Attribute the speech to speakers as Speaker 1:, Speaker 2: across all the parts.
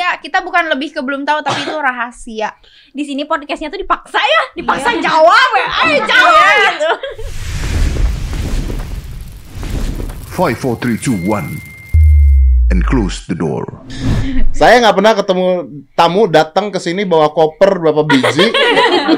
Speaker 1: rahasia. Kita bukan lebih ke belum tahu tapi itu rahasia.
Speaker 2: Di sini podcastnya tuh dipaksa ya, dipaksa jawab ya. Ayo jawab gitu.
Speaker 3: Five, four, three, two, one, and close the door.
Speaker 4: Saya nggak pernah ketemu tamu datang ke sini bawa koper berapa biji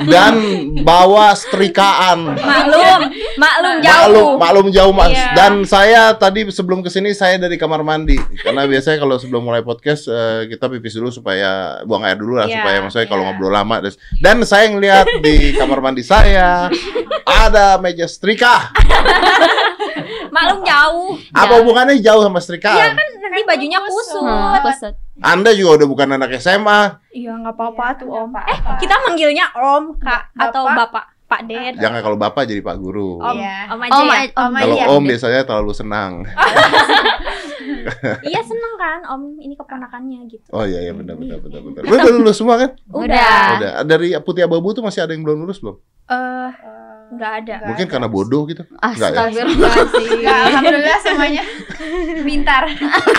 Speaker 4: dan bawa setrikaan.
Speaker 2: Maklum, maklum jauh.
Speaker 4: Maklum, maklum jauh mas.
Speaker 2: Iya.
Speaker 4: Dan saya tadi sebelum ke sini saya dari kamar mandi karena biasanya kalau sebelum mulai podcast eh, kita pipis dulu supaya buang air dulu lah
Speaker 2: Iya,
Speaker 4: supaya maksudnya kalau
Speaker 1: iya.
Speaker 4: ngobrol lama. Terus- Dan saya ngelihat di kamar mandi saya ada meja setrika.
Speaker 2: Maklum jauh.
Speaker 4: Apa hubungannya jauh sama setrikaan?
Speaker 2: Iya kan nanti bajunya kusut.
Speaker 5: Hmm, kusut.
Speaker 4: Anda juga udah bukan anak SMA.
Speaker 1: Iya nggak apa-apa tuh om.
Speaker 2: Eh, kita manggilnya Om, Kak,
Speaker 1: Bapak.
Speaker 2: atau Bapak, Pak Ded.
Speaker 4: Jangan kalau bapak jadi pak guru.
Speaker 2: Om,
Speaker 1: Iya.
Speaker 2: Om aja
Speaker 5: Om,
Speaker 2: ya.
Speaker 5: om,
Speaker 4: Kalau
Speaker 1: iya.
Speaker 4: om biasanya terlalu senang.
Speaker 2: Iya seneng kan Om, ini keponakannya gitu.
Speaker 4: Oh iya iya benar benar benar benar. Lu udah lulus semua kan?
Speaker 2: Udah.
Speaker 4: Udah. Dari putih abu-abu tuh masih ada yang belum lulus belum?
Speaker 2: Eh, nggak ada.
Speaker 4: Mungkin karena bodoh gitu. Enggak ya?
Speaker 5: Astagfirullah.
Speaker 1: Nggak, alhamdulillah semuanya pintar.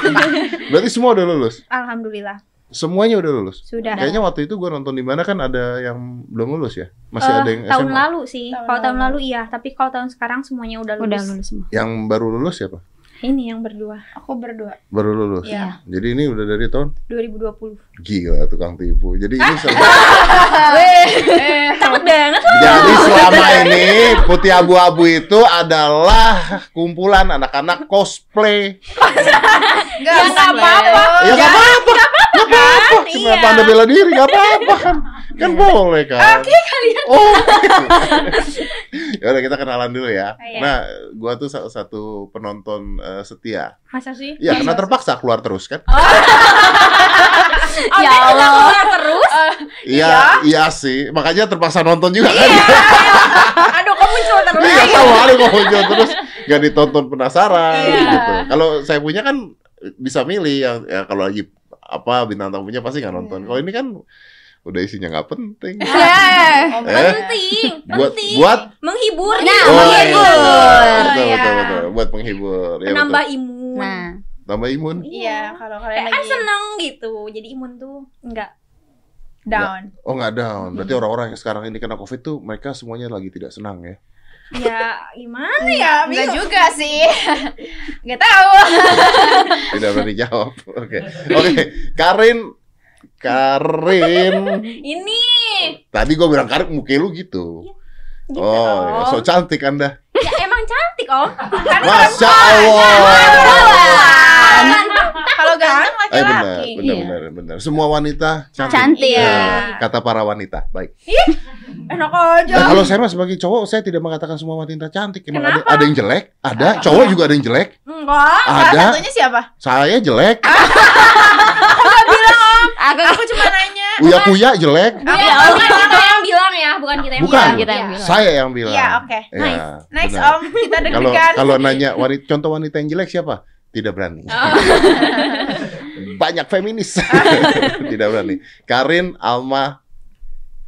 Speaker 4: Berarti semua udah lulus.
Speaker 2: Alhamdulillah.
Speaker 4: Semuanya udah lulus.
Speaker 2: Sudah.
Speaker 4: Kayaknya waktu itu gua nonton di mana kan ada yang belum lulus ya? Masih
Speaker 2: Eh,
Speaker 4: ada yang
Speaker 2: tahun
Speaker 4: SMA.
Speaker 2: lalu sih.
Speaker 1: Tahun
Speaker 2: Kalau tahun
Speaker 1: lalu.
Speaker 2: lalu iya, tapi kalau tahun sekarang semuanya udah lulus.
Speaker 5: Udah lulus semua.
Speaker 4: Yang baru lulus siapa?
Speaker 2: Ini yang berdua.
Speaker 1: Aku berdua.
Speaker 4: Baru lulus.
Speaker 1: Iya.
Speaker 4: Jadi ini udah dari tahun
Speaker 2: 2020.
Speaker 4: gila tukang tipu. Jadi ini selama-
Speaker 1: Eh,
Speaker 2: Takut banget.
Speaker 4: Jadi selama ini putih abu-abu itu adalah kumpulan anak-anak cosplay.
Speaker 1: Nggak
Speaker 2: Ya, apa-apa.
Speaker 4: Ya nggak apa-apa. Apa-apa.
Speaker 2: Iya.
Speaker 4: Kenapa anda bela diri? Nggak apa-apa kan? Kan boleh kan? Oke kalian. Oh. ya udah kita kenalan dulu ya.
Speaker 2: Iya.
Speaker 4: Nah, gua tuh satu penonton eh, setia.
Speaker 2: Masa sih?
Speaker 4: Ya karena terpaksa keluar terus kan?
Speaker 2: ya Allah. terus?
Speaker 4: Iya, iya sih. Makanya terpaksa nonton juga kan?
Speaker 2: Iya. Aduh, kok muncul terus?
Speaker 4: Iya sama ada kok muncul terus gak ditonton penasaran
Speaker 2: Iya.
Speaker 4: gitu. Kalau saya punya kan bisa milih yang ya kalau lagi apa bintang tamunya pasti nggak nonton. Kalau ini kan udah isinya nggak penting.
Speaker 2: Eh,
Speaker 4: Eh,
Speaker 2: penting,
Speaker 4: buat
Speaker 2: penting.
Speaker 4: buat
Speaker 2: menghibur.
Speaker 5: Nah,
Speaker 4: oh,
Speaker 5: menghibur.
Speaker 4: iya. betul,
Speaker 1: Iya.
Speaker 4: betul betul buat menghibur. Ya,
Speaker 2: Menambah
Speaker 4: betul.
Speaker 2: imun.
Speaker 5: Nah,
Speaker 4: Tambah imun.
Speaker 1: Iya, kalau kalian
Speaker 2: kan
Speaker 1: lagi
Speaker 2: seneng gitu. Jadi imun tuh enggak.
Speaker 1: down.
Speaker 4: Oh nggak down. Berarti orang-orang yang sekarang ini kena covid tuh mereka semuanya lagi tidak senang ya.
Speaker 2: Ya, gimana
Speaker 1: Ya, enggak
Speaker 2: bingung.
Speaker 1: juga sih. Enggak tahu.
Speaker 4: Tidak berani jawab. Oke. Oke. Karin Karin
Speaker 2: Ini.
Speaker 4: Tadi gue bilang Karin muka lu gitu.
Speaker 2: Gitu,
Speaker 4: Oh, ya. So cantik Anda.
Speaker 2: Ya emang cantik, Om.
Speaker 4: Masya Allah.
Speaker 1: Kalau ganteng
Speaker 4: Eh benar,
Speaker 1: laki-laki.
Speaker 4: benar,
Speaker 5: Iya.
Speaker 4: benar, benar. Semua wanita cantik.
Speaker 5: Cantik.
Speaker 4: Ya, kata para wanita. Baik.
Speaker 1: Enak aja.
Speaker 4: Nah, kalau saya mah sebagai cowok, saya tidak mengatakan semua wanita cantik. Emang ada, ada yang jelek, ada. Cowok juga ada yang jelek.
Speaker 1: Enggak. Salah
Speaker 4: Ada.
Speaker 1: satunya siapa?
Speaker 4: Saya jelek.
Speaker 5: aku
Speaker 1: Aku cuma nanya.
Speaker 4: Uya kuya jelek.
Speaker 2: Ya, bukan kita yang bilang ya, bukan kita yang
Speaker 4: Bukan.
Speaker 2: bilang.
Speaker 5: Kita yang
Speaker 2: Iya.
Speaker 5: bilang.
Speaker 4: Saya yang bilang.
Speaker 1: Iya, oke.
Speaker 4: Ya,
Speaker 1: Nice
Speaker 4: benar.
Speaker 1: Om, kita
Speaker 4: Kalau
Speaker 1: deg-degan.
Speaker 4: kalau nanya wanita, contoh wanita yang jelek siapa? Tidak berani.
Speaker 2: Oh.
Speaker 4: Banyak feminis. Tidak berani. Karin, Alma,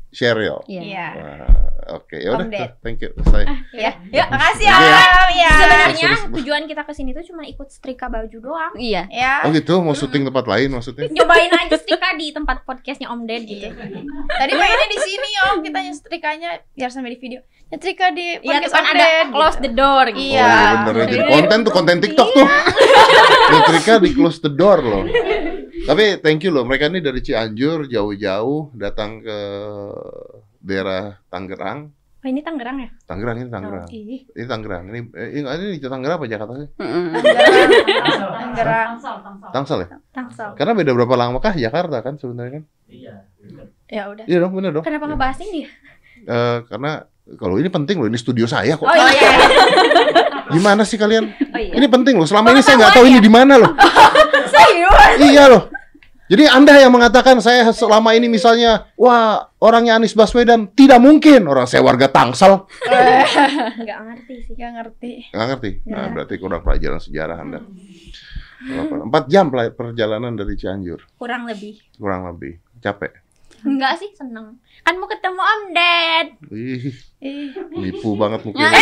Speaker 4: Cheryl.
Speaker 5: Iya.
Speaker 1: Iya.
Speaker 4: Wah, Oke, ya udah.
Speaker 1: Om Ded.
Speaker 4: Thank you. Saya.
Speaker 1: Ya.
Speaker 2: Ya,
Speaker 1: Makasih
Speaker 4: ya.
Speaker 1: Ya.
Speaker 2: Sebenarnya
Speaker 4: terus.
Speaker 2: tujuan kita ke sini tuh cuma ikut setrika baju doang.
Speaker 5: Iya.
Speaker 1: Ya.
Speaker 4: Oh gitu, mau syuting tempat lain maksudnya?
Speaker 2: Nyobain aja setrika di tempat podcastnya Om Ded gitu.
Speaker 1: Tadi pengennya di sini Om, kita nyetrikanya biar sampai di video. Nyetrika di
Speaker 2: Iya,
Speaker 1: podcast
Speaker 2: kan
Speaker 1: Om
Speaker 2: ada
Speaker 1: Ded,
Speaker 2: close
Speaker 1: gitu.
Speaker 2: the door gitu.
Speaker 4: Oh
Speaker 1: Iya.
Speaker 4: iya bener ya. Jadi konten tuh konten TikTok tuh. Metrika di close the door loh. Tapi thank you loh, mereka ini dari Cianjur jauh-jauh datang ke daerah Tangerang.
Speaker 2: Oh, ini Tangerang ya?
Speaker 4: Tangerang ini Tangerang.
Speaker 2: Ih.
Speaker 4: Ini Tangerang. Ini eh, ini, ini di Tangerang apa Jakarta sih?
Speaker 1: Tangerang.
Speaker 4: Tangsel ya?
Speaker 2: Tangsel.
Speaker 4: Karena beda berapa lama kah Jakarta kan sebenarnya kan?
Speaker 1: Ya udah.
Speaker 4: Iya dong, bener dong.
Speaker 2: Kenapa ngebahas ini?
Speaker 4: Eh, karena kalau ini penting loh, ini studio saya kok.
Speaker 2: Oh iya.
Speaker 4: Gimana sih kalian?
Speaker 2: Oh iya.
Speaker 4: Ini penting loh. Selama ini saya nggak tahu ini di mana loh.
Speaker 2: Serius?
Speaker 4: iya loh. Jadi Anda yang mengatakan saya selama ini misalnya, wah orangnya Anies Baswedan, tidak mungkin. Orang saya warga Tangsel.
Speaker 2: Enggak ngerti sih.
Speaker 1: Gak ngerti.
Speaker 4: Nggak ngerti? Nah, berarti kurang pelajaran sejarah Anda. Empat jam perjalanan dari Cianjur,
Speaker 2: Kurang lebih.
Speaker 4: kurang lebih. Capek.
Speaker 2: Enggak sih, seneng. Kan mau ketemu Om Ded.
Speaker 4: Ih, nipu banget
Speaker 2: Nah,
Speaker 4: mungkin.
Speaker 2: eh,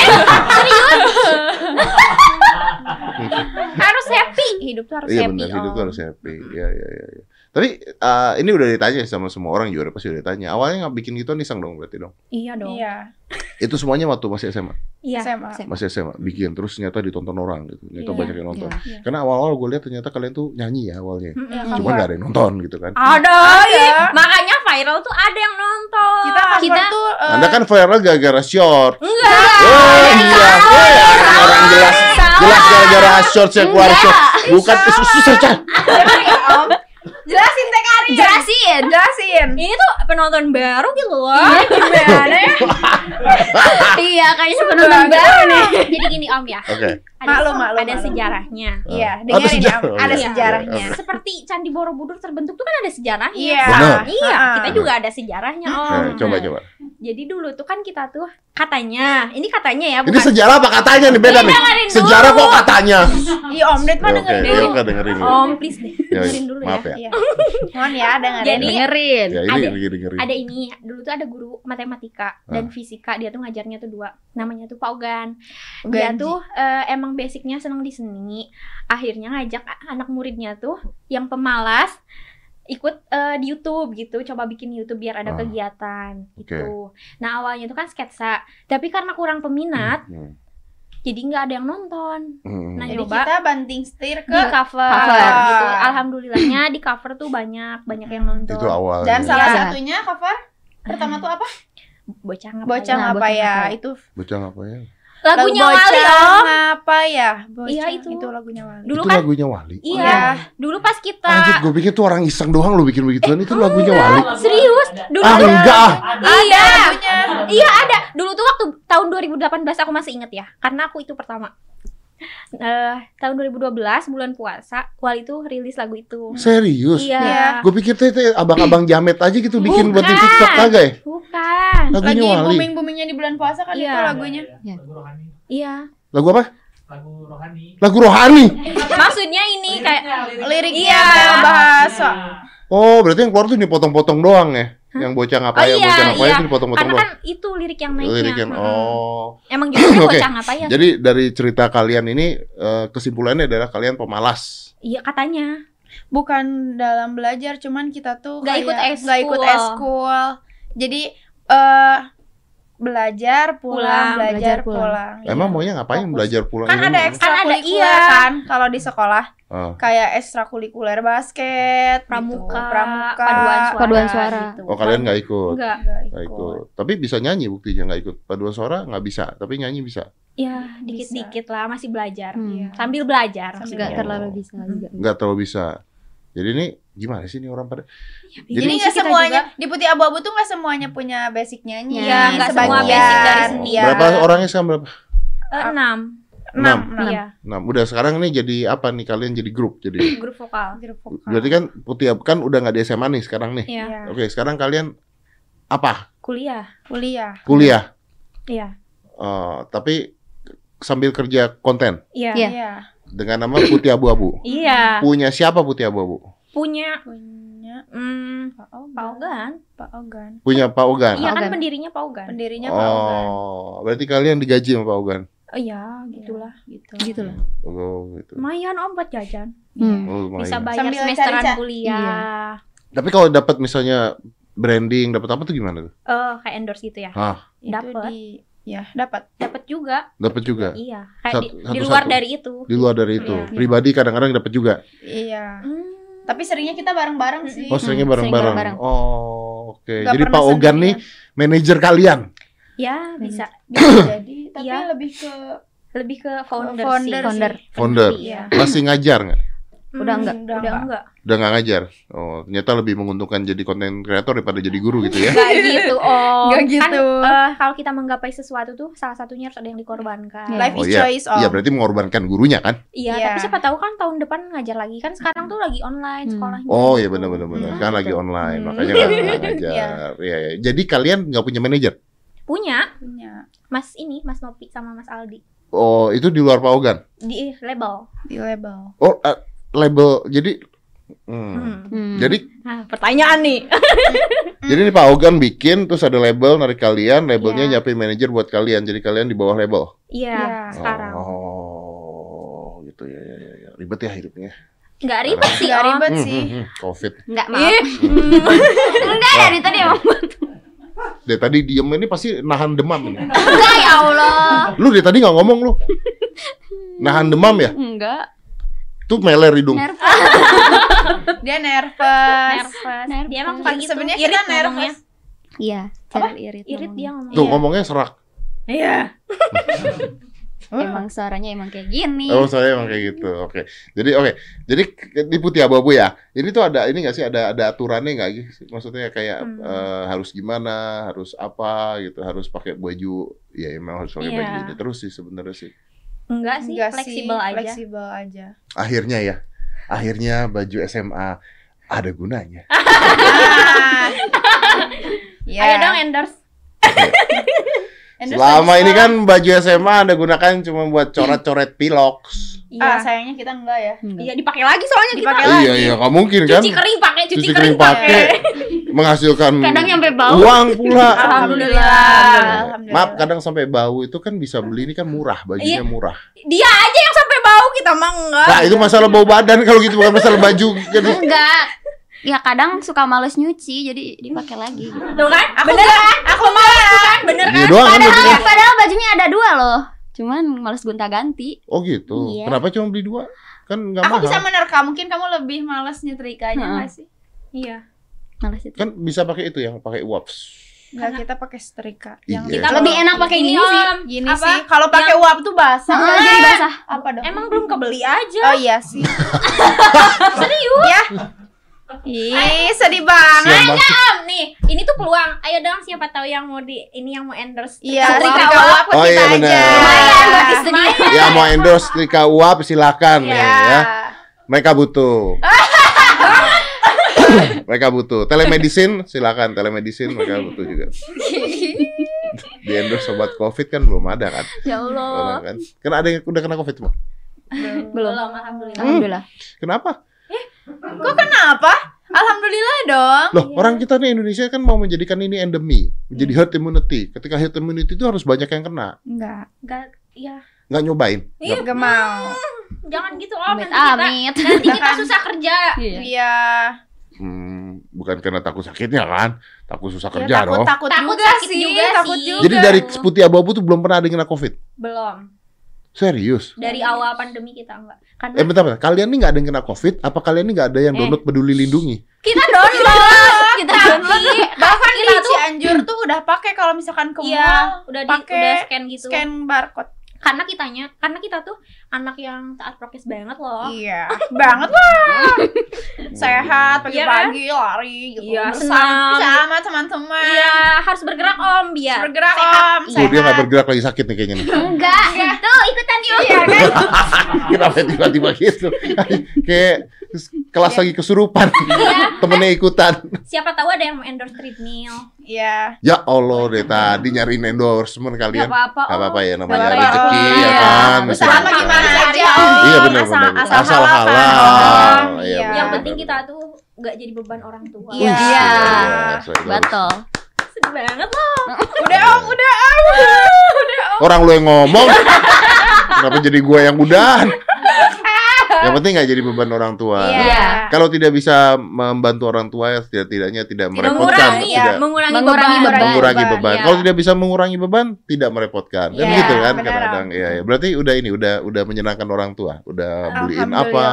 Speaker 2: harus happy. Hidup tuh harus
Speaker 4: Iya
Speaker 2: happy.
Speaker 4: benar, hidup tuh harus happy. Iya, iya, iya. iya. Tapi eh, ini udah ditanya sama semua orang juga pasti udah ditanya. Awalnya nggak bikin gitu iseng dong berarti dong.
Speaker 2: Iya dong.
Speaker 1: iya.
Speaker 4: Itu semuanya waktu masih SMA.
Speaker 2: Iya.
Speaker 1: SMA.
Speaker 2: SMA.
Speaker 4: Masih SMA bikin terus ternyata ditonton orang gitu. Ternyata
Speaker 1: Iya,
Speaker 4: banyak yang nonton.
Speaker 1: iya.
Speaker 4: Karena awal-awal gue lihat ternyata kalian tuh nyanyi ya awalnya.
Speaker 1: Iya,
Speaker 4: Cuma
Speaker 1: cover.
Speaker 4: nggak ada yang nonton gitu kan.
Speaker 2: Ada.
Speaker 1: Ada.
Speaker 2: Makanya viral tuh ada yang nonton.
Speaker 1: Kita cover
Speaker 2: Kita
Speaker 1: tuh eh,
Speaker 4: Anda kan viral gara-gara short.
Speaker 2: enggak.
Speaker 4: Oh iya, Weh, orang jelas jelas gara-gara short saya keluar short. Bukan susah Cah.
Speaker 1: Jelasin Teh Karin.
Speaker 2: Jelasin.
Speaker 1: Jelasin.
Speaker 2: Ini tuh penonton baru gitu loh.
Speaker 1: Gimana ya?
Speaker 2: iya, kayaknya penonton baru nih. Jadi gini Om ya.
Speaker 4: Oke.
Speaker 2: Ada,
Speaker 1: Maklum, maklum,
Speaker 2: ada
Speaker 1: maklum.
Speaker 2: sejarahnya.
Speaker 1: Iya,
Speaker 4: Ada
Speaker 1: dengerin ya.
Speaker 4: sejarah.
Speaker 1: Ada
Speaker 4: Iya.
Speaker 1: sejarahnya.
Speaker 4: Oke.
Speaker 2: Seperti Candi Borobudur terbentuk tuh kan ada sejarahnya.
Speaker 1: Iya.
Speaker 4: Benar.
Speaker 2: Iya,
Speaker 1: Ah.
Speaker 2: kita juga ada sejarahnya Om.
Speaker 4: Nah, coba coba.
Speaker 2: Jadi dulu tuh kan kita tuh katanya, ini katanya ya,
Speaker 4: Ini
Speaker 2: bukan
Speaker 4: sejarah apa katanya nih beda
Speaker 2: Iya,
Speaker 4: nih. Sejarah kok katanya.
Speaker 1: Iya, Om Ded mah
Speaker 4: Ya,
Speaker 1: dengerin
Speaker 4: ya
Speaker 1: dulu.
Speaker 4: oke dengerin dulu.
Speaker 2: Om, please deh.
Speaker 4: Ya,
Speaker 2: Dengerin dulu
Speaker 4: maaf ya.
Speaker 1: Iya. Mohon ya dengerin.
Speaker 2: Jadi
Speaker 5: dengerin
Speaker 4: Ya ini
Speaker 2: Ada-
Speaker 4: dengerin.
Speaker 2: ada ini dulu tuh ada guru matematika dan fisika dia tuh ngajarnya tuh dua namanya tuh Pak Ogan dia tuh eh, emang basicnya seneng di seni akhirnya ngajak anak muridnya tuh yang pemalas ikut eh, di YouTube gitu coba bikin YouTube biar ada
Speaker 4: Ah.
Speaker 2: kegiatan gitu nah awalnya tuh kan sketsa tapi karena kurang peminat
Speaker 4: Hmm.
Speaker 2: jadi nggak ada yang nonton
Speaker 4: Hmm.
Speaker 2: Nah,
Speaker 1: Jadi kita banting setir ke
Speaker 2: di cover,
Speaker 5: cover.
Speaker 2: gitu alhamdulillahnya di cover tuh banyak banyak yang nonton
Speaker 4: Itu awal.
Speaker 1: dan salah
Speaker 5: Iya.
Speaker 1: satunya cover pertama tuh apa?
Speaker 2: bocah ngapa
Speaker 1: Bocah
Speaker 2: ya?
Speaker 1: apa ya?
Speaker 5: ya?
Speaker 1: Itu
Speaker 4: Bocah apa ya?
Speaker 2: Lagunya
Speaker 1: Lagu
Speaker 2: Wali om
Speaker 1: Ngapa ya? Bocah.
Speaker 2: Iya, itu.
Speaker 1: Itu lagunya Wali.
Speaker 2: Dulu
Speaker 4: itu
Speaker 2: kan-
Speaker 4: lagunya Wali.
Speaker 2: Iya,
Speaker 1: Iya.
Speaker 2: dulu pas kita
Speaker 4: Anjir, gue pikir tuh orang iseng doang lu bikin begituan itu lagunya Wali.
Speaker 2: serius, dulu
Speaker 4: Ah
Speaker 2: tuh-
Speaker 4: enggak ah.
Speaker 2: iya,
Speaker 1: lagunya.
Speaker 2: iya ada. Dulu tuh waktu tahun 2018 aku masih inget ya, karena aku itu pertama. Eh, tahun 2012 bulan puasa, Wali tuh rilis lagu itu.
Speaker 4: Serius?
Speaker 2: Iya,
Speaker 1: Iya.
Speaker 4: Gue pikir teh teh abang-abang jamet aja gitu bikin buat di
Speaker 2: Bukan.
Speaker 4: TikTok kagak ya?
Speaker 2: bukan.
Speaker 1: Lagi
Speaker 4: Lagunya Wali.
Speaker 1: booming-boomingnya di bulan puasa kan
Speaker 2: Iya.
Speaker 1: itu lagunya.
Speaker 6: lagu rohani
Speaker 2: Iya.
Speaker 4: Lagu apa?
Speaker 6: lagu rohani
Speaker 4: Lagu rohani.
Speaker 2: Maksudnya ini kayak
Speaker 1: Liriknya
Speaker 2: Iya.
Speaker 1: kayak bahasa.
Speaker 4: Oh, berarti yang keluar tuh dipotong-potong doang ya? Yang bocah
Speaker 2: Oh
Speaker 4: ngapain,
Speaker 2: iya,
Speaker 4: bocah ngapain
Speaker 2: iya.
Speaker 4: itu dipotong-potong
Speaker 2: karena
Speaker 4: doang.
Speaker 2: kan itu lirik yang naiknya.
Speaker 4: Lirik yang oh.
Speaker 2: Emang judulnya
Speaker 4: Oke.
Speaker 2: bocah ngapain?
Speaker 4: Jadi dari cerita kalian ini eh, kesimpulannya adalah kalian pemalas.
Speaker 2: Iya katanya.
Speaker 1: Bukan dalam belajar, cuman kita tuh
Speaker 2: Nggak ikut
Speaker 1: kayak
Speaker 2: eskul.
Speaker 1: nggak ikut eskul. Jadi eh belajar pulang,
Speaker 2: Pulang,
Speaker 1: belajar,
Speaker 5: belajar, pulang.
Speaker 1: pulang.
Speaker 4: Emang
Speaker 1: Iya.
Speaker 4: maunya ngapain
Speaker 1: Fokus.
Speaker 4: belajar pulang?
Speaker 1: Kan
Speaker 4: Ini
Speaker 1: ada ekstrakurikuler
Speaker 2: Kan ada, iya.
Speaker 1: kan kalau di sekolah
Speaker 4: Ah.
Speaker 1: kayak ekstrakurikuler basket,
Speaker 2: Pramuka,
Speaker 1: gitu. pramuka,
Speaker 2: paduan suara.
Speaker 5: Paduan suara.
Speaker 2: gitu.
Speaker 4: Oh kalian nggak ikut?
Speaker 2: Enggak.
Speaker 1: Nggak
Speaker 4: Nggak
Speaker 1: ikut.
Speaker 4: ikut. Tapi bisa nyanyi buktinya nggak ikut. Paduan suara nggak bisa, tapi nyanyi bisa.
Speaker 2: Ya, dikit-dikit lah masih belajar.
Speaker 5: Hmm.
Speaker 1: Iya.
Speaker 2: Sambil belajar.
Speaker 1: Sambil
Speaker 5: nggak
Speaker 4: Oh.
Speaker 5: terlalu bisa juga
Speaker 4: Nggak terlalu bisa. Jadi ini gimana sih ini orang pada?
Speaker 1: Jadi
Speaker 4: Jadi-
Speaker 1: nggak semuanya di putih abu-abu tuh nggak semuanya punya basic nyanyi.
Speaker 2: Iya, nggak semua basic dari seni.
Speaker 1: Iya.
Speaker 4: Berapa orangnya sekarang berapa?
Speaker 2: Eh, enam.
Speaker 1: Enam.
Speaker 4: Enam.
Speaker 2: Iya,
Speaker 4: Nah, udah sekarang nih jadi apa nih kalian jadi grup jadi.
Speaker 2: grup vokal.
Speaker 1: Grup vokal.
Speaker 4: Berarti kan putih Abu kan udah nggak di SMA nih sekarang nih.
Speaker 2: Iya.
Speaker 1: Iya.
Speaker 4: Oke, sekarang kalian apa?
Speaker 2: Kuliah.
Speaker 1: Kuliah.
Speaker 4: Kuliah.
Speaker 2: Iya.
Speaker 4: Eh, tapi sambil kerja konten
Speaker 2: Iya.
Speaker 5: Iya.
Speaker 1: Iya.
Speaker 4: Dengan nama Putih Abu-Abu.
Speaker 2: Iya.
Speaker 4: Punya siapa Putih Abu-abu?
Speaker 2: Punya
Speaker 1: Punya
Speaker 2: hmm,
Speaker 1: Pak Ogan.
Speaker 2: Pak Ogan.
Speaker 1: Pak Ogan.
Speaker 4: Punya Pak Ogan.
Speaker 2: Iya kan pendirinya Pak Ogan.
Speaker 1: Pendirinya Pak Ogan.
Speaker 4: Oh, berarti kalian digaji sama Pak Ogan.
Speaker 2: Oh iya, gitulah.
Speaker 1: Gitu.
Speaker 5: gitu loh
Speaker 4: Oh, gitu.
Speaker 2: Lumayan om buat jajan.
Speaker 5: Hmm.
Speaker 4: Oh, lumayan.
Speaker 2: Bisa bayar
Speaker 1: Sambil
Speaker 2: semesteran
Speaker 1: cari-cari.
Speaker 2: kuliah.
Speaker 4: Tapi kalau dapat misalnya branding, dapat apa tuh gimana tuh?
Speaker 2: Eh, kayak endorse gitu ya.
Speaker 4: Ah,
Speaker 1: Itu
Speaker 2: Dapet.
Speaker 1: di ya dapat.
Speaker 2: Dapat juga.
Speaker 4: dapat juga.
Speaker 2: Iya. Kayak
Speaker 4: Satu-
Speaker 2: di, di
Speaker 4: satu-satu.
Speaker 2: luar dari itu.
Speaker 4: Di luar dari itu,
Speaker 1: Iya.
Speaker 4: pribadi kadang-kadang dapat juga.
Speaker 1: Iya.
Speaker 2: Hmm.
Speaker 1: Tapi seringnya kita bareng-bareng sih.
Speaker 4: Oh, seringnya
Speaker 5: Hmm, sering
Speaker 4: bareng-bareng.
Speaker 5: bareng-bareng.
Speaker 4: Oh, oke.
Speaker 1: Nggak
Speaker 4: Jadi Pak Ogan nih manajer kalian.
Speaker 2: Ya, bisa.
Speaker 1: bisa jadi, tapi
Speaker 2: Iya.
Speaker 1: lebih ke
Speaker 2: Lebih ke founder,
Speaker 1: Founder
Speaker 2: sih.
Speaker 5: Founder.
Speaker 4: Founder.
Speaker 2: Iya.
Speaker 4: Masih ngajar nggak?
Speaker 5: Udah
Speaker 2: Hmm,
Speaker 5: enggak.
Speaker 1: Udah
Speaker 2: Udah
Speaker 1: enggak.
Speaker 2: enggak.
Speaker 4: Udah nggak ngajar. Oh, ternyata lebih menguntungkan jadi konten kreator daripada jadi guru gitu ya.
Speaker 2: Enggak gitu, Om.
Speaker 1: Nggak
Speaker 2: Kan
Speaker 1: gitu.
Speaker 2: eh, kalau kita menggapai sesuatu tuh salah satunya harus ada yang dikorbankan.
Speaker 5: Iya.
Speaker 1: life
Speaker 4: Oh
Speaker 1: is
Speaker 4: iya.
Speaker 1: choice om.
Speaker 4: Iya, berarti mengorbankan gurunya kan?
Speaker 2: Iya,
Speaker 1: Iya.
Speaker 2: tapi siapa tahu kan tahun depan ngajar lagi kan sekarang tuh lagi online
Speaker 5: Hmm.
Speaker 2: sekolahnya.
Speaker 4: Oh iya
Speaker 2: gitu.
Speaker 4: benar-benar benar.
Speaker 2: Hmm.
Speaker 4: Sekarang lagi online,
Speaker 2: Hmm.
Speaker 4: makanya nggak nggak ngajar. Iya, iya. Jadi kalian nggak punya manajer?
Speaker 2: Punya
Speaker 1: punya
Speaker 2: Mas ini, Mas Nopi sama Mas Aldi
Speaker 4: Oh, itu di luar Pak Ogan.
Speaker 2: di label.
Speaker 1: di label.
Speaker 4: Oh, eh, label. Jadi hmm.
Speaker 2: Hmm.
Speaker 5: Hmm.
Speaker 4: Jadi
Speaker 2: Nah, pertanyaan nih.
Speaker 4: Jadi ini Pak Ogan bikin terus ada label narik kalian, labelnya
Speaker 2: Iya.
Speaker 4: nyiapin manajer buat kalian. Jadi kalian di bawah label.
Speaker 2: Iya,
Speaker 1: Iya.
Speaker 2: sekarang.
Speaker 4: Oh, gitu ya, ya, ya, ya. Ribet ya hidupnya.
Speaker 2: Nggak ribet sih,
Speaker 1: Gak
Speaker 2: Om.
Speaker 1: ribet
Speaker 4: Hmm,
Speaker 1: sih.
Speaker 4: hmm, hmm, Covid.
Speaker 5: Enggak maaf. Enggak dari tadi emang.
Speaker 4: Dari tadi diem ini pasti nahan demam ini.
Speaker 5: Enggak ya Allah.
Speaker 4: Lu dari tadi nggak ngomong lu. Nahan demam ya?
Speaker 5: Enggak.
Speaker 4: Tuh meler hidung.
Speaker 5: Nervous.
Speaker 1: Dia nervous.
Speaker 2: Nervous. Dia emang
Speaker 1: Kan
Speaker 2: kayak gitu.
Speaker 1: sebenarnya kita nervous.
Speaker 2: ngomongnya.
Speaker 5: Iya, cara irit.
Speaker 2: Irit dia ngomongnya.
Speaker 4: Tuh ngomongnya serak.
Speaker 1: Iya.
Speaker 5: Emang suaranya emang kayak gini.
Speaker 4: Oh saya emang kayak gitu. Oke. Jadi oke. Jadi di putih abu-abu ya. Ini tuh ada ini nggak sih? Ada ada aturannya nggak sih? Maksudnya kayak
Speaker 2: Hmm.
Speaker 4: eh, harus gimana? Harus apa gitu? Harus pakai baju? Ya emang harus pakai
Speaker 2: Iya.
Speaker 4: baju ini terus sih sebenarnya sih.
Speaker 2: Enggak sih,
Speaker 1: Enggak sih,
Speaker 2: fleksibel aja.
Speaker 1: Fleksibel aja.
Speaker 4: Akhirnya ya. Akhirnya baju SMA ada gunanya.
Speaker 1: Ah. Ya.
Speaker 2: Ayo dong endorse.
Speaker 1: Endorse
Speaker 4: Selama ini kan baju SMA Anda gunakan cuma buat coret-coret piloks.
Speaker 1: Ah,
Speaker 2: Iya.
Speaker 1: sayangnya kita enggak ya.
Speaker 5: Enggak.
Speaker 2: Iya dipakai lagi soalnya
Speaker 1: Dipakai
Speaker 2: kita.
Speaker 1: lagi.
Speaker 4: Iya iya, nggak mungkin kan?
Speaker 2: Cuci kering pakai, cuci,
Speaker 4: Cuci kering pakai, menghasilkan
Speaker 5: Kadang nyampe bau.
Speaker 4: uang pula.
Speaker 1: Alhamdulillah. Alhamdulillah.
Speaker 4: Maaf, kadang sampai bau itu kan bisa beli ini kan murah, bajunya
Speaker 2: Iya.
Speaker 4: murah.
Speaker 2: Dia aja yang sampai bau kita mah enggak.
Speaker 4: Nah, itu masalah bau badan kalau gitu bukan masalah baju. Jadi
Speaker 5: Enggak. Ya kadang suka males nyuci jadi dipakai lagi. gitu.
Speaker 2: Tuh kan?
Speaker 1: Aku bener kan? Aku kan?
Speaker 2: Bener
Speaker 4: dia
Speaker 2: kan?
Speaker 4: doang kan.
Speaker 5: Padahal, padahal bajunya ada dua loh. Cuman males gonta-ganti.
Speaker 4: Oh gitu.
Speaker 5: Iya.
Speaker 4: Kenapa cuma beli dua? Kan nggak
Speaker 1: Aku
Speaker 4: mahal.
Speaker 1: bisa menerka. Mungkin kamu lebih males nyetrikanya nggak sih?
Speaker 2: Iya.
Speaker 5: Males itu.
Speaker 4: Kan bisa pakai itu yang pakai waps.
Speaker 1: Enggak, kita pakai setrika.
Speaker 4: Iya.
Speaker 1: Yang
Speaker 4: Kita
Speaker 5: Lebih enak pakai ini sih.
Speaker 1: Gini
Speaker 2: Apa?
Speaker 1: sih. Kalau pakai uap tuh basah.
Speaker 5: Heeh, jadi basah.
Speaker 1: Apa dong?
Speaker 2: Emang belum kebeli aja.
Speaker 1: Oh iya sih. Serius? Ya. Ih, sedih banget.
Speaker 4: Banget.
Speaker 2: Om, nih, ini tuh peluang. Ayo dong siapa tahu yang mau di ini yang mau endorse.
Speaker 1: Iya,
Speaker 2: Setrika
Speaker 1: setrika
Speaker 2: uap.
Speaker 4: Oh,
Speaker 1: kita
Speaker 4: iya,
Speaker 1: aja.
Speaker 4: benar.
Speaker 5: Lumayan buat istri.
Speaker 4: Ya mau endorse Trika Uap silakan
Speaker 1: Iya.
Speaker 4: ya. Mereka butuh. mereka butuh. Telemedicine silakan telemedicine mereka butuh juga. Di endorse sobat Covid kan belum ada kan?
Speaker 5: Ya
Speaker 4: Belum
Speaker 5: Allah.
Speaker 4: kan? Karena ada yang udah kena Covid semua.
Speaker 5: Belum.
Speaker 2: Belum, alhamdulillah.
Speaker 5: Alhamdulillah.
Speaker 4: Kenapa?
Speaker 1: Kok kenapa? Alhamdulillah dong.
Speaker 4: Loh, orang kita nih Indonesia kan mau menjadikan ini endemi, menjadi herd immunity. Ketika herd immunity itu harus banyak yang kena.
Speaker 1: Enggak.
Speaker 2: Enggak, iya.
Speaker 4: Nggak nyobain.
Speaker 2: Iya,
Speaker 1: Enggak mau.
Speaker 2: Jangan gitu Om,
Speaker 5: Amit
Speaker 2: nanti kita
Speaker 5: amit.
Speaker 2: nanti kita susah kerja.
Speaker 5: Iya.
Speaker 1: Iya.
Speaker 4: Hmm, bukan karena takut sakitnya kan? Takut susah
Speaker 1: Ya,
Speaker 4: kerja
Speaker 1: takut,
Speaker 4: dong.
Speaker 1: takut
Speaker 2: Takut
Speaker 1: juga
Speaker 2: sakit
Speaker 1: sih.
Speaker 2: juga
Speaker 1: takut
Speaker 2: sih.
Speaker 1: juga.
Speaker 4: Jadi dari putih abu-abu tuh belum pernah ada yang kena Covid.
Speaker 2: Belum.
Speaker 4: Serius?
Speaker 2: Dari awal pandemi kita enggak. Karena
Speaker 4: Eh bentar, bentar. Kalian nih nggak ada yang kena COVID? Apa kalian nih nggak ada yang
Speaker 2: Eh.
Speaker 4: download peduli lindungi?
Speaker 2: kita download,
Speaker 5: Kita
Speaker 2: tapi
Speaker 1: bahkan
Speaker 2: kita tuh
Speaker 1: Cianjur tuh udah pakai kalau misalkan ke
Speaker 2: iya,
Speaker 1: mall
Speaker 2: udah di udah scan gitu.
Speaker 1: scan barcode.
Speaker 2: Karena kitanya, karena kita tuh anak yang taat prokes banget loh.
Speaker 1: Iya, banget lah. Sehat
Speaker 2: Iya
Speaker 1: pagi-pagi lari gitu.
Speaker 2: Iya, senang.
Speaker 1: sama teman-teman.
Speaker 2: Iya, harus bergerak Om biar
Speaker 1: Bergerak
Speaker 2: sehat.
Speaker 1: om,
Speaker 4: Oh, dia nggak
Speaker 1: sehat.
Speaker 4: bergerak lagi sakit nih kayaknya nih.
Speaker 5: Enggak. Tuh ikutan yuk.
Speaker 1: Iya kan?
Speaker 4: Kenapa tiba-tiba gitu? Kayak kelas lagi kesurupan.
Speaker 2: Iya.
Speaker 4: Temennya ikutan.
Speaker 2: Siapa tahu ada yang mau endorse treadmill.
Speaker 1: Iya.
Speaker 4: Ya Allah deh tadi nyariin endorsement
Speaker 2: Gak
Speaker 4: kalian.
Speaker 2: apa-apa.
Speaker 4: Gak apa-apa ya namanya
Speaker 1: Gak
Speaker 4: rezeki ya
Speaker 1: Iya.
Speaker 4: kan.
Speaker 2: Usaha
Speaker 4: Bisa
Speaker 1: Aja.
Speaker 4: Iya benar
Speaker 1: asal,
Speaker 4: benar.
Speaker 1: asal,
Speaker 4: Asal halal.
Speaker 1: halal.
Speaker 4: Iya,
Speaker 1: Iya.
Speaker 2: Yang
Speaker 4: benar,
Speaker 2: penting kita tuh gak jadi beban orang tua.
Speaker 1: Iya.
Speaker 5: Iya.
Speaker 4: luar biasa, itu.
Speaker 5: Betul.
Speaker 2: Sedih banget loh.
Speaker 1: Udah om, udah om. Udah om.
Speaker 4: Orang lu yang ngomong. Kenapa jadi gua yang udahan? Yang penting nggak jadi beban orang tua.
Speaker 1: Iya.
Speaker 4: Kalau tidak bisa membantu orang tua ya tidak-tidaknya tidak merepotkan,
Speaker 2: Mengurangi,
Speaker 4: tidak
Speaker 2: mengurangi,
Speaker 5: Mengurangi
Speaker 2: beban.
Speaker 5: beban.
Speaker 4: mengurangi beban.
Speaker 1: Iya.
Speaker 4: Kalau tidak bisa mengurangi beban, tidak merepotkan. Kan
Speaker 1: Iya,
Speaker 4: gitu kan kadang-kadang. Iya, iya. Berarti udah ini udah udah menyenangkan orang tua, udah beliin apa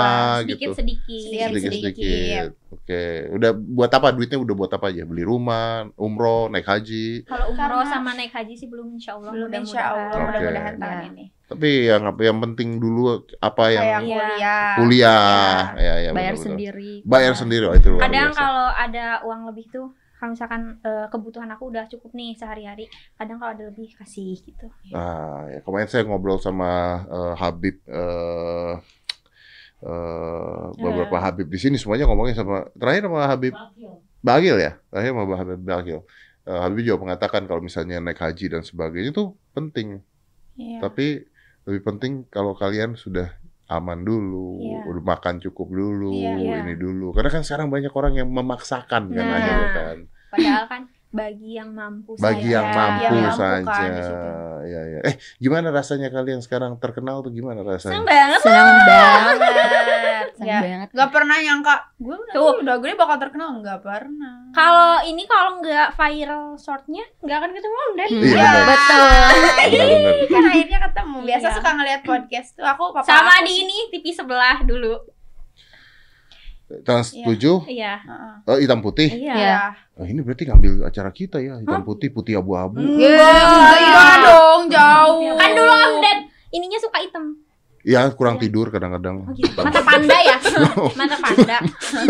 Speaker 4: gitu.
Speaker 2: Sedikit-sedikit.
Speaker 4: Sedikit-sedikit. Oke, udah buat apa duitnya udah buat apa aja? Beli rumah, umroh, naik haji.
Speaker 2: Kalau umroh sama naik haji sih belum insya Allah.
Speaker 1: Belum
Speaker 2: mudah-mudahan.
Speaker 1: insya Allah,
Speaker 4: Oke.
Speaker 1: mudah-mudahan tahun
Speaker 5: Iya.
Speaker 1: ini.
Speaker 4: Tapi yang apa yang penting dulu apa yang
Speaker 1: Kayak
Speaker 2: Iya.
Speaker 1: kuliah.
Speaker 4: kuliah. Ya, ya,
Speaker 5: Bayar sendiri.
Speaker 4: Bayar sendiri oh, itu
Speaker 2: Kadang kalau ada uang lebih tuh, kalau misalkan eh, kebutuhan aku udah cukup nih sehari-hari, kadang kalau ada lebih kasih gitu.
Speaker 4: Nah, ya, kemarin saya ngobrol sama eh, Habib eh eh, beberapa Habib di sini semuanya ngomongin sama terakhir sama Habib Bagil ya, terakhir sama Habib Bagil. Eh, Habib juga mengatakan kalau misalnya naik haji dan sebagainya itu penting,
Speaker 1: Iya.
Speaker 4: tapi lebih penting kalau kalian sudah aman dulu,
Speaker 2: Iya.
Speaker 4: udah makan cukup dulu,
Speaker 1: Iya,
Speaker 2: iya.
Speaker 4: ini dulu. Karena kan sekarang banyak orang yang memaksakan kan
Speaker 2: Nah.
Speaker 4: akhirnya kan.
Speaker 2: Padahal kan bagi yang mampu
Speaker 4: Bagi
Speaker 2: saja.
Speaker 4: yang mampu
Speaker 1: yang mampu kan
Speaker 4: saja.
Speaker 1: situ.
Speaker 4: Ya, ya. Eh, gimana rasanya kalian sekarang terkenal tuh gimana rasanya?
Speaker 2: Seneng banget.
Speaker 5: Senang banget. Senang
Speaker 1: Ya.
Speaker 5: banget.
Speaker 1: Gak pernah nyangka gue
Speaker 2: Tuh.
Speaker 1: udah gede bakal terkenal nggak pernah.
Speaker 2: Kalau ini kalau nggak viral shortnya nggak akan ketemu Om Dan.
Speaker 4: Iya,
Speaker 1: Iya.
Speaker 4: benar.
Speaker 5: Betul.
Speaker 4: Benar-benar.
Speaker 1: kan akhirnya ketemu. Biasa
Speaker 2: Iya.
Speaker 1: suka ngeliat podcast tuh aku papa
Speaker 2: Sama
Speaker 1: aku
Speaker 2: di
Speaker 1: sih.
Speaker 2: ini TV sebelah dulu.
Speaker 4: Trans
Speaker 1: Iya.
Speaker 4: 7,
Speaker 2: Iya.
Speaker 1: Heeh.
Speaker 4: oh, hitam putih.
Speaker 2: Iya.
Speaker 5: Iya.
Speaker 4: Oh, ini berarti ngambil acara kita ya, hitam putih, putih abu-abu.
Speaker 1: Enggak, iya dong, jauh.
Speaker 2: Kan dulu Om Dan ininya suka hitam.
Speaker 4: Ya, kurang tidur kadang-kadang.
Speaker 2: Oh gitu. Mata panda ya? Mata panda.